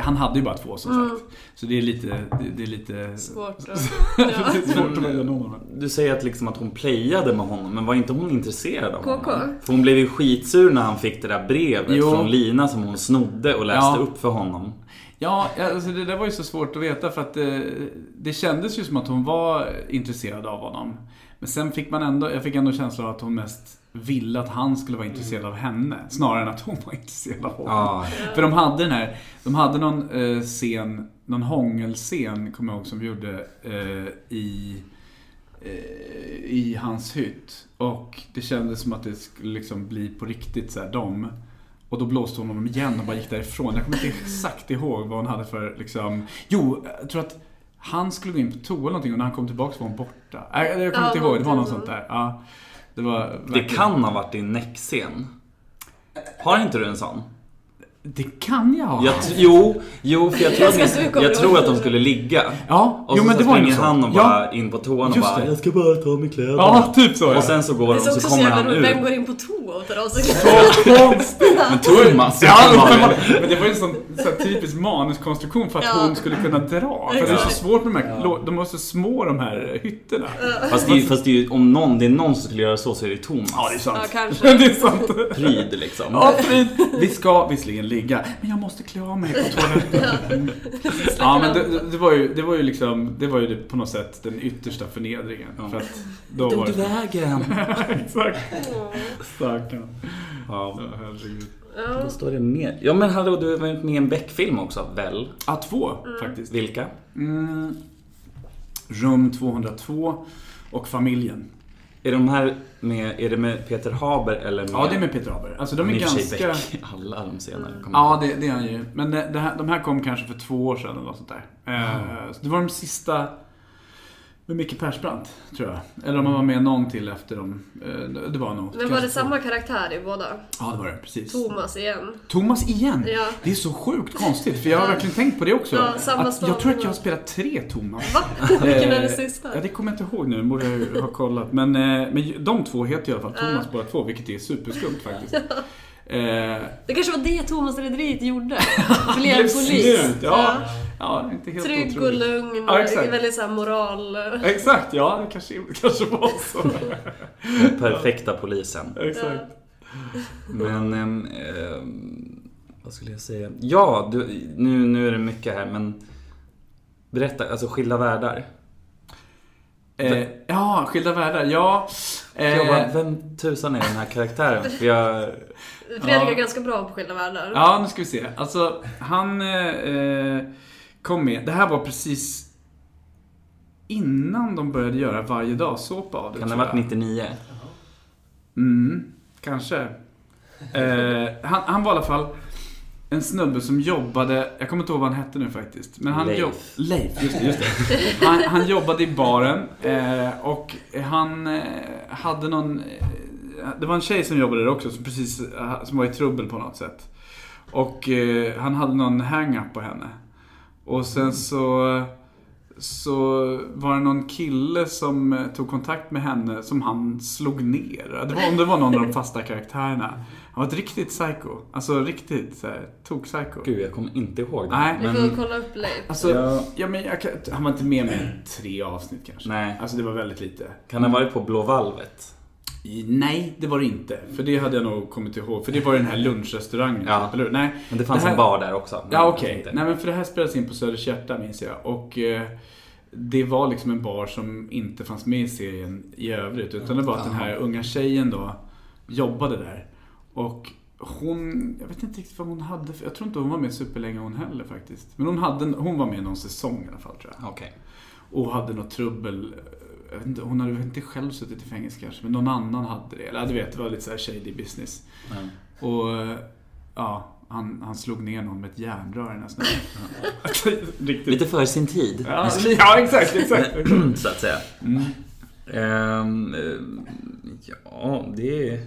han hade ju bara två som Mm. sagt. Så det är lite, det, det är lite Svårt att... Ja. är svårt att välja någon. Du säger att, liksom att hon playade med honom, men var inte hon intresserad av KK? honom? För hon blev ju skitsur när han fick det där brevet Jo. från Lina som hon snodde och läste Ja. upp för honom. Ja, alltså det där var ju så svårt att veta för att det, det kändes ju som att hon var intresserad av honom. Men sen fick man ändå, jag fick ändå känslan av att hon mest ville att han skulle vara intresserad av henne. Snarare än att hon var intresserad av honom. Ja. För de hade den här, de hade någon eh, scen, någon hångelscen, kommer jag ihåg, som vi gjorde eh, i, eh, i hans hytt. Och det kändes som att det skulle liksom bli på riktigt så här, dem. Och då blåste hon honom igen och bara gick därifrån. Jag kommer inte exakt ihåg vad hon hade för liksom... Jo, jag tror att han skulle gå in på toa eller någonting och när han kom tillbaka var hon borta. Nej, jag kommer Ja, inte ihåg, det var något sånt där. Ja, det var Det kan ha varit din näckscen. Har inte du en sån? Det kan jag ha. Jag jo, jo, för jag tror, Jag ska att, jag tror att de skulle ligga. Ja, Och jo så, men så det var springer han och ja. bara in på toan och Just bara det. Jag ska bara ta av mig kläderna. Ja, typ så ja. Och sen så går de och så så kommer han roligt. Vem ut. går in på toa och tar av sig konstigt! Men Thomas, Ja, uppenbarligen. men det var ju en sån, sån typisk manuskonstruktion för att Ja. hon skulle kunna dra. För det är så svårt med de här, de var så små de här hytterna. Fast det, fast det är ju, om någon, det är någon som skulle göra så så är det ju Thomas. Ja, det är sant. Ja, kanske. det är sant. Pryd liksom. Ja, frid. Vi ska visserligen ligga, men jag måste klä av mig på toaletten. Ja, men det, det, var ju, det var ju liksom, det var ju på något sätt den yttersta förnedringen. Ja. För att då var Dog det... vägen. Exakt. Stackarn. Ja, herregud. Ja. vad står det mer? Ja men hallå, du har varit med i en Beck-film också, väl? Ja, två faktiskt. Vilka? Mm. Rum 202 och Familjen. Är de här med, är det med Peter Haber eller med... Ja, det är med Peter Haber. Alltså de är ganska... Beck, alla de senare Ja, det, det är han ju. Men det, det här, de här kom kanske för två år sedan eller något sånt där. Eh, så det var de sista med Micke Persbrandt, tror jag. Eller om han var med någon till efter dem. Eh, det var nog. Men var det samma karaktär i båda? Ja, det var det. Precis. Thomas igen. Thomas igen. Ja. Det är så sjukt konstigt, för jag har verkligen tänkt på det också. Ja, samma att jag tror att jag har spelat tre Thomas. Va? Vilken är Eh, det sista? Ja, det kommer jag inte ihåg nu, borde jag ha kollat. Men, eh, men de två heter i alla fall Thomas Ja. båda två, vilket är superskumt faktiskt. Eh, Det kanske var det Thomas Rederiet gjorde. Blev polis. ja. ja, inte helt Trygg och lugn. Ja, exakt. väldigt såhär moral. Exakt, ja det kanske, kanske var så. Den perfekta polisen. Exakt. Men, ehm, vad skulle jag säga? Ja, du, nu, nu är det mycket här men Berätta, alltså skilda världar. Eh, ja, Skilda världar, ja. Eh, Jag bara, vem tusan är den här karaktären? För jag, Fredrik Ja. är ganska bra på skilda världar. Ja, nu ska vi se. Alltså, han eh, kom med. Det här var precis innan de började göra varje dag såpa av det. kan det ha varit jag. 99? Mm, kanske. Eh, han, han var i alla fall en snubbe som jobbade, jag kommer inte ihåg vad han hette nu faktiskt. Men han Leif. Jobb, Leif, just det. Just det. Han, han jobbade i baren eh, och han eh, hade någon, eh, det var en tjej som jobbade där också som precis, eh, som var i trubbel på något sätt. Och eh, han hade någon hang-up på henne. Och sen så så var det någon kille som eh, tog kontakt med henne som han slog ner. Det var, om det var någon av de fasta karaktärerna. Han var ett riktigt psycho. Alltså riktigt tok-psycho. Gud, jag kommer inte ihåg det. Nej. Vi får Men, kolla upp Leif. Alltså, Ja. ja, men jag kan, han var inte med med tre avsnitt kanske. nej. Alltså det var väldigt lite. Kan det ha varit på Blå Valvet? Nej, det var det inte. För det hade jag nog kommit ihåg. För det var den här lunchrestaurangen. Ja. typ, eller hur? Nej, Men det fanns Det här- en bar där också. Ja, okej. inte. Nej, men för det här spelades in på Söders Hjärta minns jag. Och eh, det var liksom en bar som inte fanns med i serien i övrigt. Utan det var att den här unga tjejen då jobbade där. Och hon, jag vet inte riktigt vad hon hade för, jag tror inte hon var med superlänge hon heller faktiskt. Men hon, hade, hon var med någon säsong i alla fall tror jag. Okej. Och hade något trubbel. Jag vet inte, hon hade väl inte själv suttit i fängelse kanske, men någon annan hade det. Eller du vet, det var lite så här shady business. Ja. Och ja, han, han slog ner någon med ett järnrör snubben. Riktigt. Lite för sin tid. Ja, ja, exakt, exakt. så att säga. Mm. Ehm, ja, det är...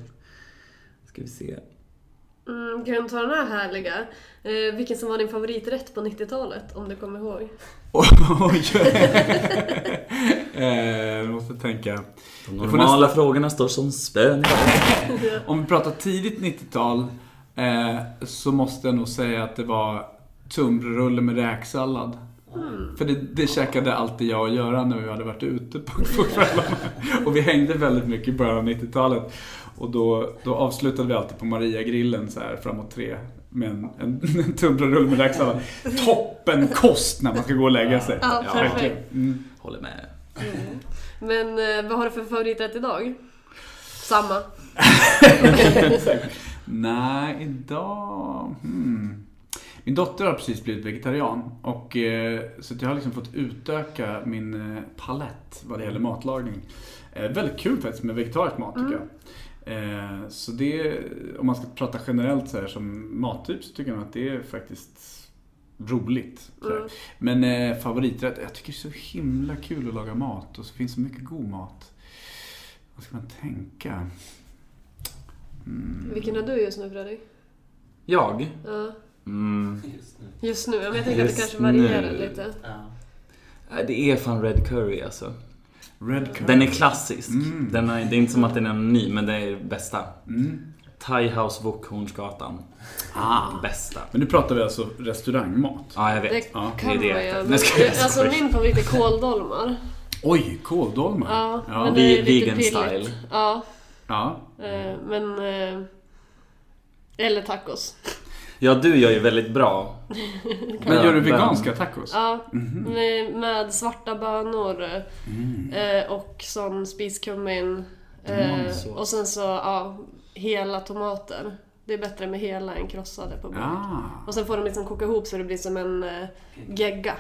Ska vi se. Mm, kan du ta den här härliga? Eh, vilken som var din favoriträtt på 90-talet? Om du kommer ihåg. Oj. eh, jag måste tänka. De normala nästan- frågorna står som spön. Om vi pratar tidigt 90-tal eh, så måste jag nog säga att det var tunnbrödsrulle med räksallad. För det, det käkade alltid jag och Göran när vi hade varit ute på, på kvällarna. Och vi hängde väldigt mycket i början av 90-talet. Och då, då avslutade vi alltid på Maria-grillen så här framåt tre. med en, en, en tunnbrödsrulle med räksallad. Toppen kost när man ska gå och lägga sig. Ja, Ja, perfekt. Mm. Håller med. Mm. Men eh, vad har du för favoriträtt idag? Samma. Nej, idag... Hmm. Min dotter har precis blivit vegetarian. Och, eh, så att jag har liksom fått utöka min eh, palett vad det gäller matlagning. Eh, väldigt kul faktiskt med vegetarisk mat tycker jag. Eh, så det, om man ska prata generellt så här som mattyp så tycker jag att det är faktiskt roligt. Mm. Men eh, favoriträtt, jag tycker det är så himla kul att laga mat och så finns så mycket god mat. Vad ska man tänka? Mm. Vilken har du just nu Fredrik? Jag? Ja. Mm. Just nu. Just nu, jag tänker att det kanske varierar nu. lite. Ja. Det är fan Red Curry alltså. Red curry. Den är klassisk. Mm. Den är, det är inte som att den är ny, men det är bästa. Mm. Thai House Wok Hornsgatan. Ah. Bästa. Men nu pratar vi alltså restaurangmat. Ja, jag vet. Det Ja, kan det är det man jag- jag alltså min favorit är kåldolmar. Oj, kåldolmar. Ja, Ja. men det är lite vegan billigt. style. Ja, Ja. eh, men... eh, Eller tacos. Ja, du gör ju väldigt bra. Men gör du veganska tacos? Ja, Mhm. med, med svarta bönor Mm. eh, och sån spiskummin. Mm, Eh, och sen så, ja, hela tomater. Det är bättre med hela än krossade på bordet. Ah, Och sen får de liksom koka ihop så det blir som en eh, gegga.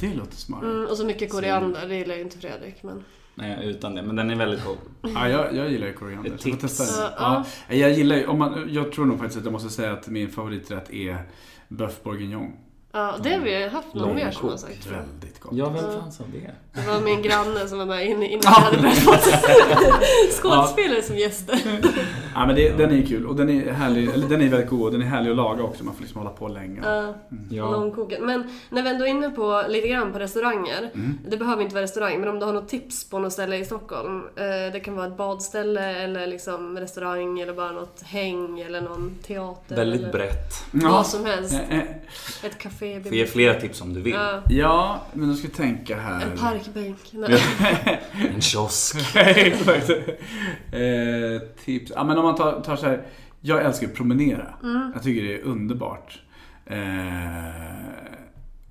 det låter smart. Mm, och så mycket koriander, det gillar ju inte Fredrik. Men... Nej, utan det. Men den är väldigt god. Ja, jag, jag gillar ju koriander. Ett jag tips. testa det. Ja, Ja, jag gillar ju, om man, jag tror nog faktiskt att jag måste säga att min favoriträtt är bœuf bourguignon. Ja, det har vi haft någon mer som har sagt. Väldigt gott. Ja, vem fan sa det? Det var min granne som var med innan innan jag hade börjat få skådespelare som gäster. Ja, men det, den är ju kul och den är härlig, eller den är väldigt god och den är härlig att laga också. Man får liksom hålla på länge. Ja, Ja. långkoken. Men när vi ändå är inne på lite grann på restauranger. Mm. Det behöver inte vara restaurang, men om du har något tips på något ställe i Stockholm. Eh, det kan vara ett badställe eller liksom restaurang eller bara något häng eller någon teater. Väldigt eller brett. Ja. Vad som helst. Eh, eh, Ett café, Får ge flera tips om du vill. Ja, Ja, men då ska vi tänka här. en parkbänk. En kiosk. Exakt. eh, tips. Ja, men om man tar, tar så här. Jag älskar att promenera. Mm. Jag tycker det är underbart. Eh,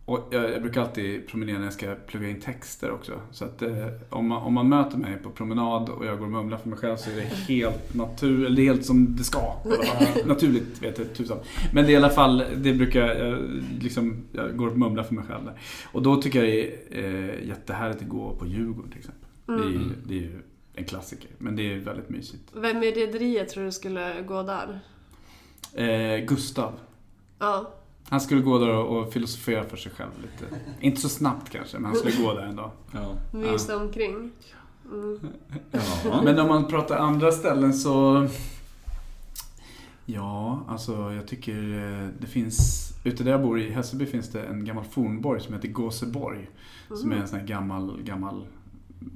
och jag, jag brukar alltid promenera när jag ska plugga in texter också. Så att eh, om, man, om man möter mig på promenad och jag går och mumlar för mig själv så är det helt natur, eller helt som det ska. Naturligt vet jag tusan. Men det är i alla fall, det brukar jag liksom, jag går och mumlar för mig själv där. Och då tycker jag det är eh, jättehärligt att gå på Djurgården till exempel. Det, är, ju- Mm. det är ju en klassiker, men det är väldigt mysigt. Vem i rederiet tror du skulle gå där? Eh, Gustav. Ja. Han skulle gå där och filosofera för sig själv lite. Inte så snabbt kanske, men han skulle gå där en dag. Ja. Mysa omkring. Mm. ja. Men om man pratar andra ställen så... Ja, alltså jag tycker eh, det finns... Ute där jag bor i Hässelby finns det en gammal fornborg som heter Gåseborg. Som är en sån här gammal, gammal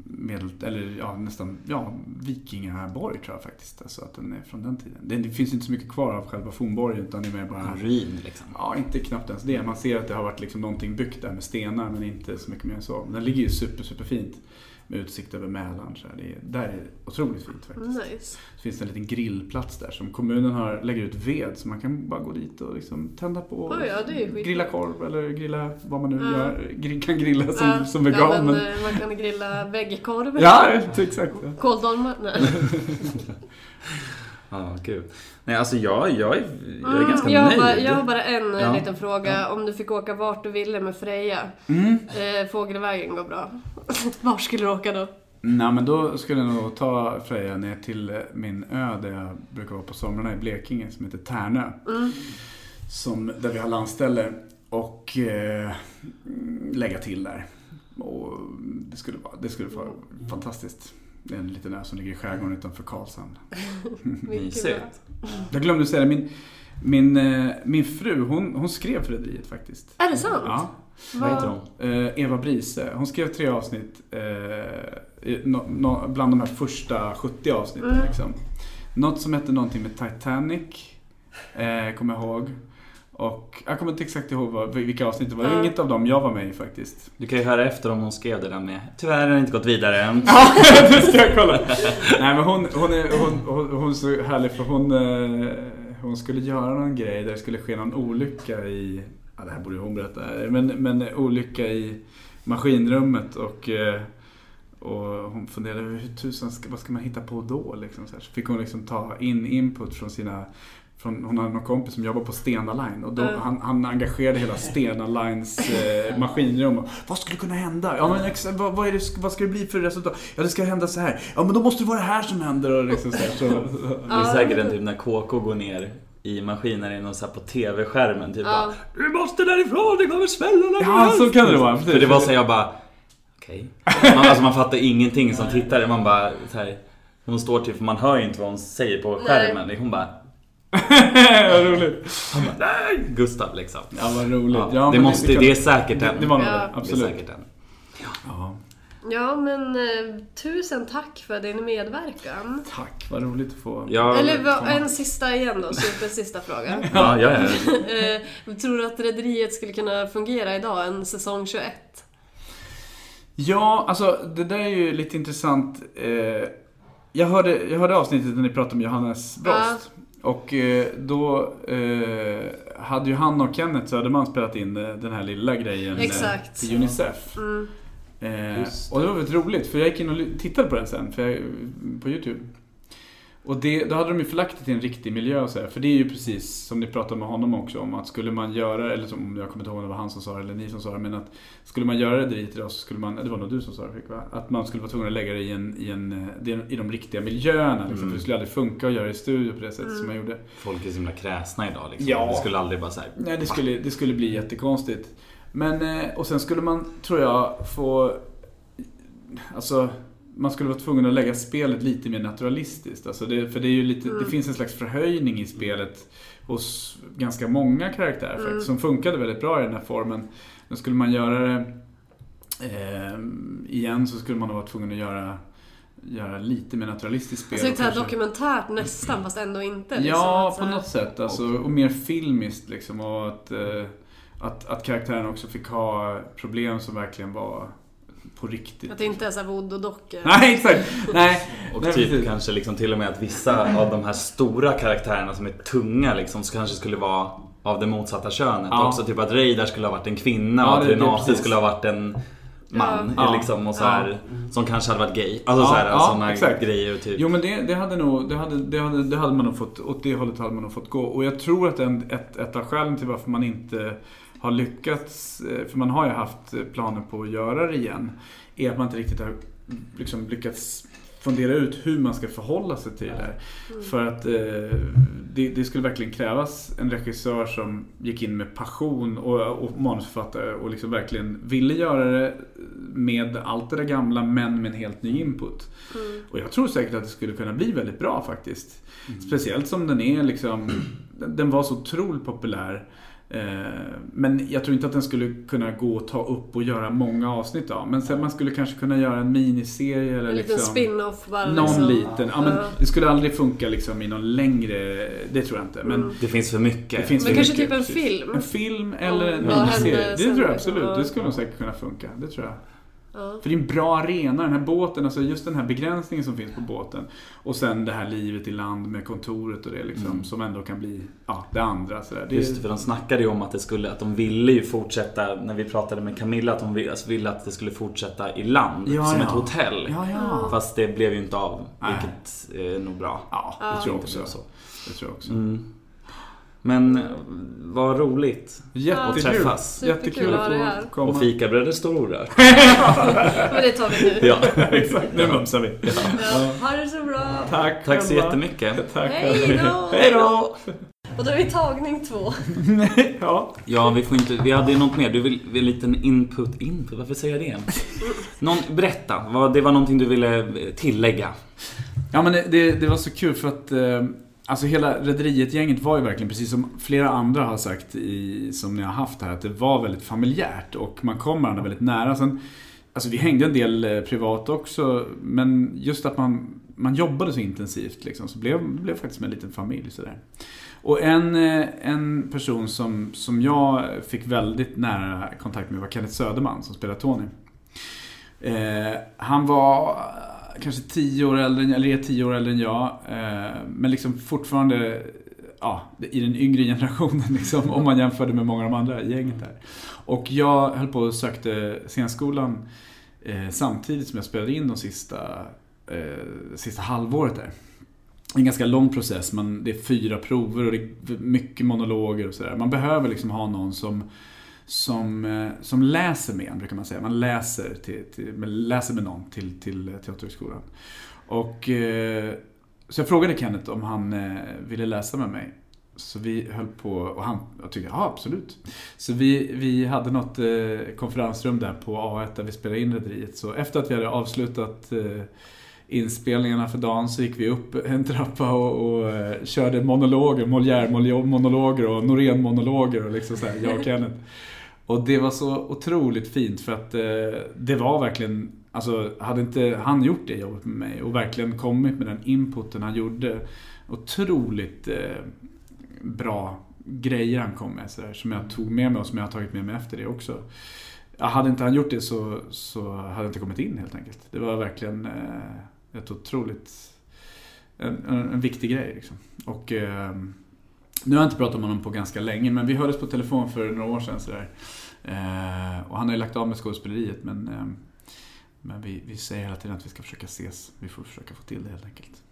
medel... Eller ja, nästan... Ja, vikingaborg tror jag faktiskt. Alltså att den är från den tiden. Det, det finns inte så mycket kvar av själva fornborgen utan det är mer bara... Ruin liksom. Ja, inte knappt ens det. Man ser att det har varit liksom någonting byggt där med stenar men inte så mycket mer än så. Den ligger ju super, super fint med utsikt över Mälaren. Så det är, där är det otroligt fint faktiskt. Nice. Så finns det en liten grillplats där som kommunen har, lägger ut ved så man kan bara gå dit och liksom tända på. Oj, ja, grilla korv eller grilla vad man nu Ja. gör, kan grilla som, Ja, som vegan. Ja, men, men, eh, man kan grilla veggkorv. ja, exakt. Ja. Kåldolmar? Ja, kul. Nej, alltså jag, jag, är, jag är ganska Mm, jag, har nöjd. bara, jag har bara en eh, Ja. liten fråga. Om du fick åka vart du ville med Freja. Mm. Eh, fågelvägen går bra. Var skulle du åka då? Nej men då skulle jag nog ta Freja ner till min ö där jag brukar vara på somrarna i Blekinge som heter Tärnö. Mm. Som, där vi har landställe och eh, lägga till där. Och det skulle vara, det skulle vara fantastiskt. Det är en liten ö som ligger i skärgården utanför Karlshamn. Mysigt. Jag glömde säga det, min, min, eh, min fru hon, hon skrev för Rederiet faktiskt. Är det sant? Ja, Vad heter hon? eh, Eva Brise. Hon skrev tre avsnitt eh, i- no, no, bland de här första 70 avsnitten. Mm. Liksom. Något som hette någonting med Titanic, eh, kommer jag ihåg. Och jag kommer inte exakt ihåg vad, vilka avsnitt det var. Ja. inget av dem jag var med i faktiskt. Du kan ju höra efter om hon skrev det där med Tyvärr har det inte gått vidare än. Ja, det ska jag kolla. Nej men hon, hon, är, hon, hon, hon är så härlig för hon, eh, hon skulle göra någon grej där det skulle ske någon olycka i, ja det här borde hon berätta, men, men olycka i maskinrummet och eh, och hon funderade hur tusan, ska, vad ska man hitta på då? Liksom, så, här. så fick hon liksom ta in input från sina från, hon hade någon kompis som jobbar på Stena Line och då, Mm. han, han engagerade hela Stena Lines eh, maskinrum. Och, vad skulle kunna hända? Ja, men, ex, vad, vad, är det, vad ska det bli för resultat? Ja, det ska hända så här. Ja, men då måste det vara det här som händer. Och liksom så här, så, Det är säkert en typ när KK går ner i maskinen och så här på TV-skärmen typ Ja. bara Du måste därifrån, det kommer smälla ja, så kan det vara. För det var så jag bara Okej. Man, alltså man fattar ingenting som tittare. Man bara så här, Hon står typ, för man hör ju inte vad hon säger på skärmen. Hon bara vad roligt. Han bara nej! Gustav liksom. Ja, vad roligt. Ja, Ja, det, måste, kan- det är säkert det, den. det var nog Ja. det, Det är absolut. säkert den. Ja. Ja, men eh, tusen tack för din medverkan. Tack, vad roligt att få... Ja, Eller komma. en sista igen då, supersista fråga. ja, ja, ja. Eh, tror du att Rederiet skulle kunna fungera idag, en säsong 21? Ja, alltså det där är ju lite intressant. Eh, jag, hörde, jag hörde avsnittet när ni pratade om Johannes Brost. Och eh, då eh, hade ju han och Kenneth Söderman spelat in den här lilla grejen Exakt. till Unicef. Mm. Eh, det. och det var väldigt roligt för jag gick in och tittade på den sen för jag, på Youtube. Och det, då hade de ju förlagt det till en riktig miljö och så här, För det är ju precis som ni pratade med honom också om att skulle man göra, eller som jag kommer inte ihåg om det var han som sa det eller ni som sa det, men att skulle man göra Rederiet idag så skulle man, det var nog du som sa det Fick, va? Att man skulle vara tvungen att lägga det i, en, i, en, eh, det- i de riktiga miljöerna liksom, Mm. för det skulle aldrig funka att göra det i studio på det sättet som man gjorde. Folk är så himla kräsna idag liksom. Ja. Det skulle aldrig bara såhär. Nej, det skulle, det skulle bli jättekonstigt. Men, eh, och sen skulle man, tror jag, få... Alltså, man skulle vara tvungen att lägga spelet lite mer naturalistiskt. Alltså det, för det är ju lite, det finns en slags förhöjning i spelet hos ganska många karaktärer faktiskt, som funkade väldigt bra i den här formen. Men skulle man göra det eh, igen så skulle man nog vara tvungen att göra, göra lite mer naturalistiskt spel. Alltså lite dokumentärt nästan, fast ändå inte. Liksom, Ja, på något sätt. Alltså, och mer filmiskt liksom. Och att, eh, att, att karaktären också fick ha problem som verkligen var på riktigt. Att det inte är såhär voodoo-dockor. Nej, exakt! Nej, Och nej, typ precis. kanske liksom till och med att vissa av de här stora karaktärerna som är tunga liksom så kanske skulle vara av det motsatta könet. Ja. Också typ att Reidar skulle ha varit en kvinna Ja, och att Renate skulle ha varit en man. Ja. Liksom, och så Ja. här, Som kanske hade varit gay. Alltså Ja, så här, ja, såna exakt. grejer. Typ. Jo men det, det hade nog, det hade, det, hade, det hade man nog fått, åt det hållet hade man nog fått gå. Och jag tror att en, ett, ett av skälen till varför man inte har lyckats, eh, för man har ju haft eh, planer på att göra det igen, är att man inte riktigt har liksom lyckats fundera ut hur man ska förhålla sig till det här. För att eh, det, det skulle verkligen krävas en regissör som gick in med passion och, och manusförfattare och liksom verkligen ville göra det med allt det där gamla men med en helt ny input. Mm. Och jag tror säkert att det skulle kunna bli väldigt bra faktiskt. Speciellt som den är liksom, den den var så otroligt populär. Eh, Men jag tror inte att den skulle kunna gå och ta upp och göra många avsnitt av. Men sen man skulle kanske kunna göra en miniserie eller En liten liksom... spin-off bara. Någon liksom. liten. Ja, men det skulle aldrig funka liksom i någon längre... Det tror jag inte. Men Mm. Det finns för mycket. det finns Men för kanske mycket, typ en precis. film. En film eller en miniserie. Det tror jag absolut. Det skulle nog säkert kunna funka. Det tror jag. Ja. För det är en bra arena, den här båten, alltså just den här begränsningen som finns på båten. Och sen det här livet i land med kontoret och det liksom, Mm. som ändå kan bli ja, det andra. Sådär. Det, Just det, för de snackade ju om att det skulle, att de ville ju fortsätta, när vi pratade med Camilla, att de ville, alltså ville att det skulle fortsätta i land, Ja, som ja. ett hotell. Ja, ja. Fast det blev ju inte av, Nej. vilket är nog bra. Ja, Ja. det tror jag också. så. Det tror jag också. Mm. Men eh, vad roligt. Jättekul. Att träffas. Jättekul att få komma. Och fikabröd står orört. Men det tar vi nu. Ja. Exakt, nu mumsar vi. Ja. Ha det så bra. Tack Tack så jättemycket. Tack Hej då! Hej då! Och då är vi tagning två. ja. Ja, vi får inte, vi hade ju något mer. Du vill, vill en liten input, input, varför säger jag det? Någon, berätta, vad, det var någonting du ville tillägga. Ja men det, det, det var så kul för att eh, Alltså hela Rederiet-gänget var ju verkligen, precis som flera andra har sagt i, som ni har haft här, att det var väldigt familjärt och man kom varandra väldigt nära. Sen, alltså vi hängde en del eh, privat också, men just att man, man jobbade så intensivt liksom, så blev det blev faktiskt som en liten familj. Sådär. Och en, eh, en person som, som jag fick väldigt nära kontakt med var Kenneth Söderman som spelar Tony. Eh, han var kanske tio år äldre, eller är tio år äldre än jag. Eh, men liksom fortfarande ja, i den yngre generationen liksom, om man jämförde med många av de andra i gänget där. Och jag höll på och sökte scenskolan eh, samtidigt som jag spelade in de sista, eh, sista halvåret där. En ganska lång process, man, det är fyra prover och det är mycket monologer och sådär. Man behöver liksom ha någon som som, eh, som läser med en, brukar man säga. Man läser, till, till, läser med någon till, till eh, Teaterhögskolan. Och, eh, så jag frågade Kenneth om han ville läsa med mig. Så vi höll på och han jag tyckte ja absolut. Så vi, vi hade något eh, konferensrum där på A1 där vi spelade in Rederiet. Så efter att vi hade avslutat eh, inspelningarna för dagen så gick vi upp en trappa och, och eh, körde monologer, Molière-monologer och Norén-monologer och liksom så här, jag och Kenneth. Och det var så otroligt fint för att eh, det var verkligen, alltså hade inte han gjort det jobbet med mig och verkligen kommit med den inputen han gjorde, otroligt eh, bra grejer han kom med så där, som jag tog med mig och som jag har tagit med mig efter det också. Ja, hade inte han gjort det så, så hade jag inte kommit in helt enkelt. Det var verkligen eh, ett otroligt, en, en, en viktig grej liksom. Och eh, nu har jag inte pratat med honom på ganska länge, men vi hördes på telefon för några år sedan. Sådär. Eh, och han har ju lagt av med skådespeleriet, men, eh, men vi, vi säger hela tiden att vi ska försöka ses. Vi får försöka få till det helt enkelt.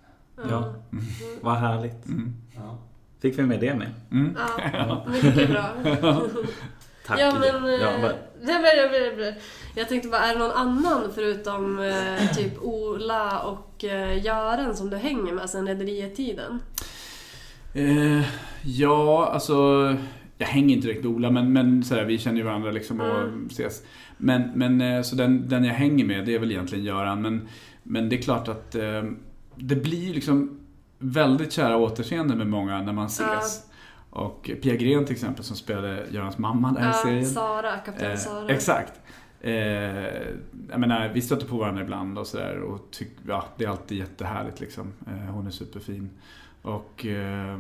Ja, mm. vad härligt. Mm. Ja. Fick vi med det med? Mm. Ja, mycket bra. Tack. Ja, men, ja, eh, men, nej, men, men, jag tänkte bara, är det någon annan förutom eh, typ Ola och eh, Göran som du hänger med sen rederietiden? Eh, ja, alltså... Jag hänger inte direkt med Ola, men, men så här, vi känner ju varandra liksom och Mm. ses. Men, men eh, så den, den jag hänger med, det är väl egentligen Göran. Men, men det är klart att eh, det blir liksom väldigt kära återseende med många när man ses. Och Pia Gren till exempel som spelade Görans mamma där i Ja, serien. Sara, kapten Eh, Sara. exakt. Eh, jag menar, vi stöter på varandra ibland och sådär och tyck, ja, det är alltid jättehärligt liksom. Eh, hon är superfin. Och eh,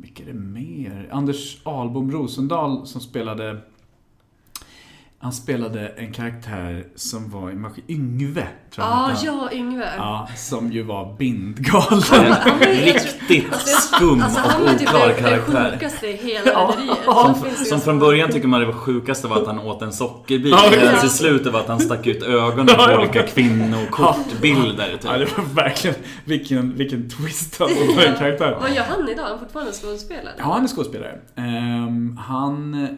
vilka är det mer? Anders Ahlbom Rosendal som spelade han spelade en karaktär som var i Maskin... Yngve, tror jag Ja, han ja, Yngve. ja, som ju var bindgalen. Han var Riktigt skum Alltså han och var typ oklar den, den karaktär. sjukaste i hela rederiet. Som, som från början tycker man det var sjukaste var att han åt en sockerbit. Ja, Medan i slutet var att han stack ut ögonen på olika kvinnokortbilder. Ja, det Typ. var verkligen... Vilken, vilken twist alltså på den karaktären. Vad gör han idag? Är han fortfarande skådespelare? Ja, han är skådespelare. Ehm, han,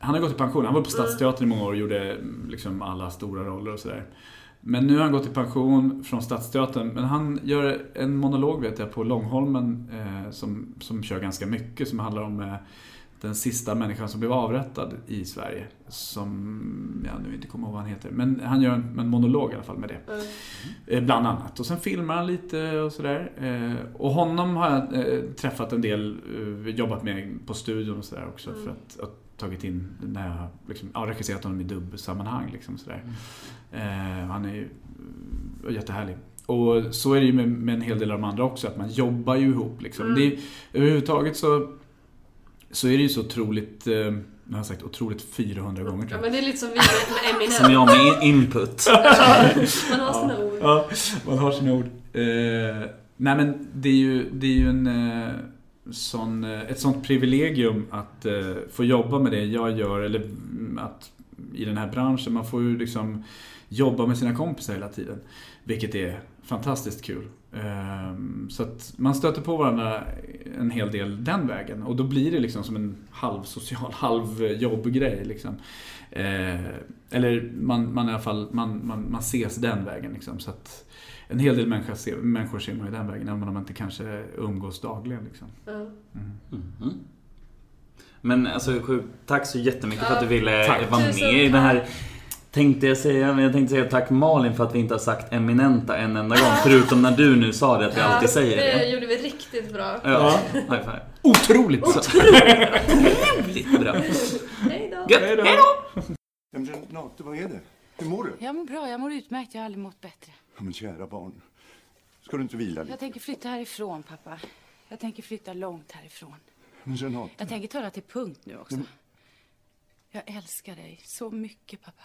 han har gått i pension. Han var på Stadsteatern i många år och gjorde mm, liksom alla stora roller och sådär. Men nu har han gått i pension från Stadsteatern. Men han gör en monolog vet jag på Långholmen eh, som, som kör ganska mycket. Som handlar om eh, den sista människan som blev avrättad i Sverige. Som jag nu inte kommer ihåg vad han heter. Men han gör en, en monolog i alla fall med det. Mm. Eh, Bland annat. Och sen filmar han lite och sådär. Eh, Och honom har jag eh, träffat en del, jobbat med på studion och sådär också. Mm. För att, att tagit in när jag liksom, ja, regisserat honom i dubbsammanhang. Liksom, sådär. Eh, han är ju eh, jättehärlig. Och så är det ju med, med en hel del av de andra också, att man jobbar ju ihop. Liksom. Mm. Det är, överhuvudtaget så, så är det ju så otroligt, eh, nu har jag sagt otroligt 400 gånger Ja, tror jag. men det är lite som vi med Eminem. Som jag med input. Man har sina ord. Ja, man har sina ord. Eh, nej men det är ju, det är ju en, eh, sån, eh, ett sånt privilegium att eh, få jobba med det jag gör, eller mm, att i den här branschen. Man får ju liksom jobba med sina kompisar hela tiden. Vilket är fantastiskt kul. Ehm, så att man stöter på varandra en hel del den vägen. Och då blir det liksom som en halv social, halv jobbgrej. Liksom. Eh, eller man, man i alla fall, man, man, man ses den vägen liksom. Så att en hel del människor ser, människor ser man ju den vägen, även om man inte kanske umgås dagligen. Liksom. Ja. Mm. Mhm. Men alltså, tack så jättemycket för att du ville Tack. vara med i det tack. här. Tänkte jag säga, men jag tänkte säga tack Malin för att vi inte har sagt eminenta en enda gång. Förutom när du nu sa det, att vi alltid säger det. det. gjorde vi riktigt bra. Ja, high five. Otroligt! Otroligt bra. Hej då. Gött, Hej då. hej då! Men Renate, vad är det? Hur mår du? Jag mår bra, jag mår utmärkt. Jag har aldrig mått bättre. Ja, men kära barn. Ska du inte vila lite? Jag tänker flytta härifrån, pappa. Jag tänker flytta långt härifrån. Men Renate. Jag tänker ta det till punkt nu också. Jag älskar dig så mycket, pappa.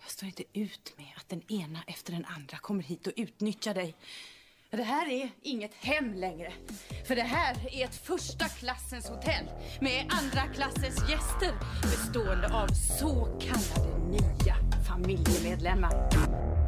Jag står inte ut med att den ena efter den andra kommer hit och utnyttjar dig. Det här är inget hem längre. För det här är ett första klassens hotell med andra klassens gäster bestående av så kallade nya familjemedlemmar.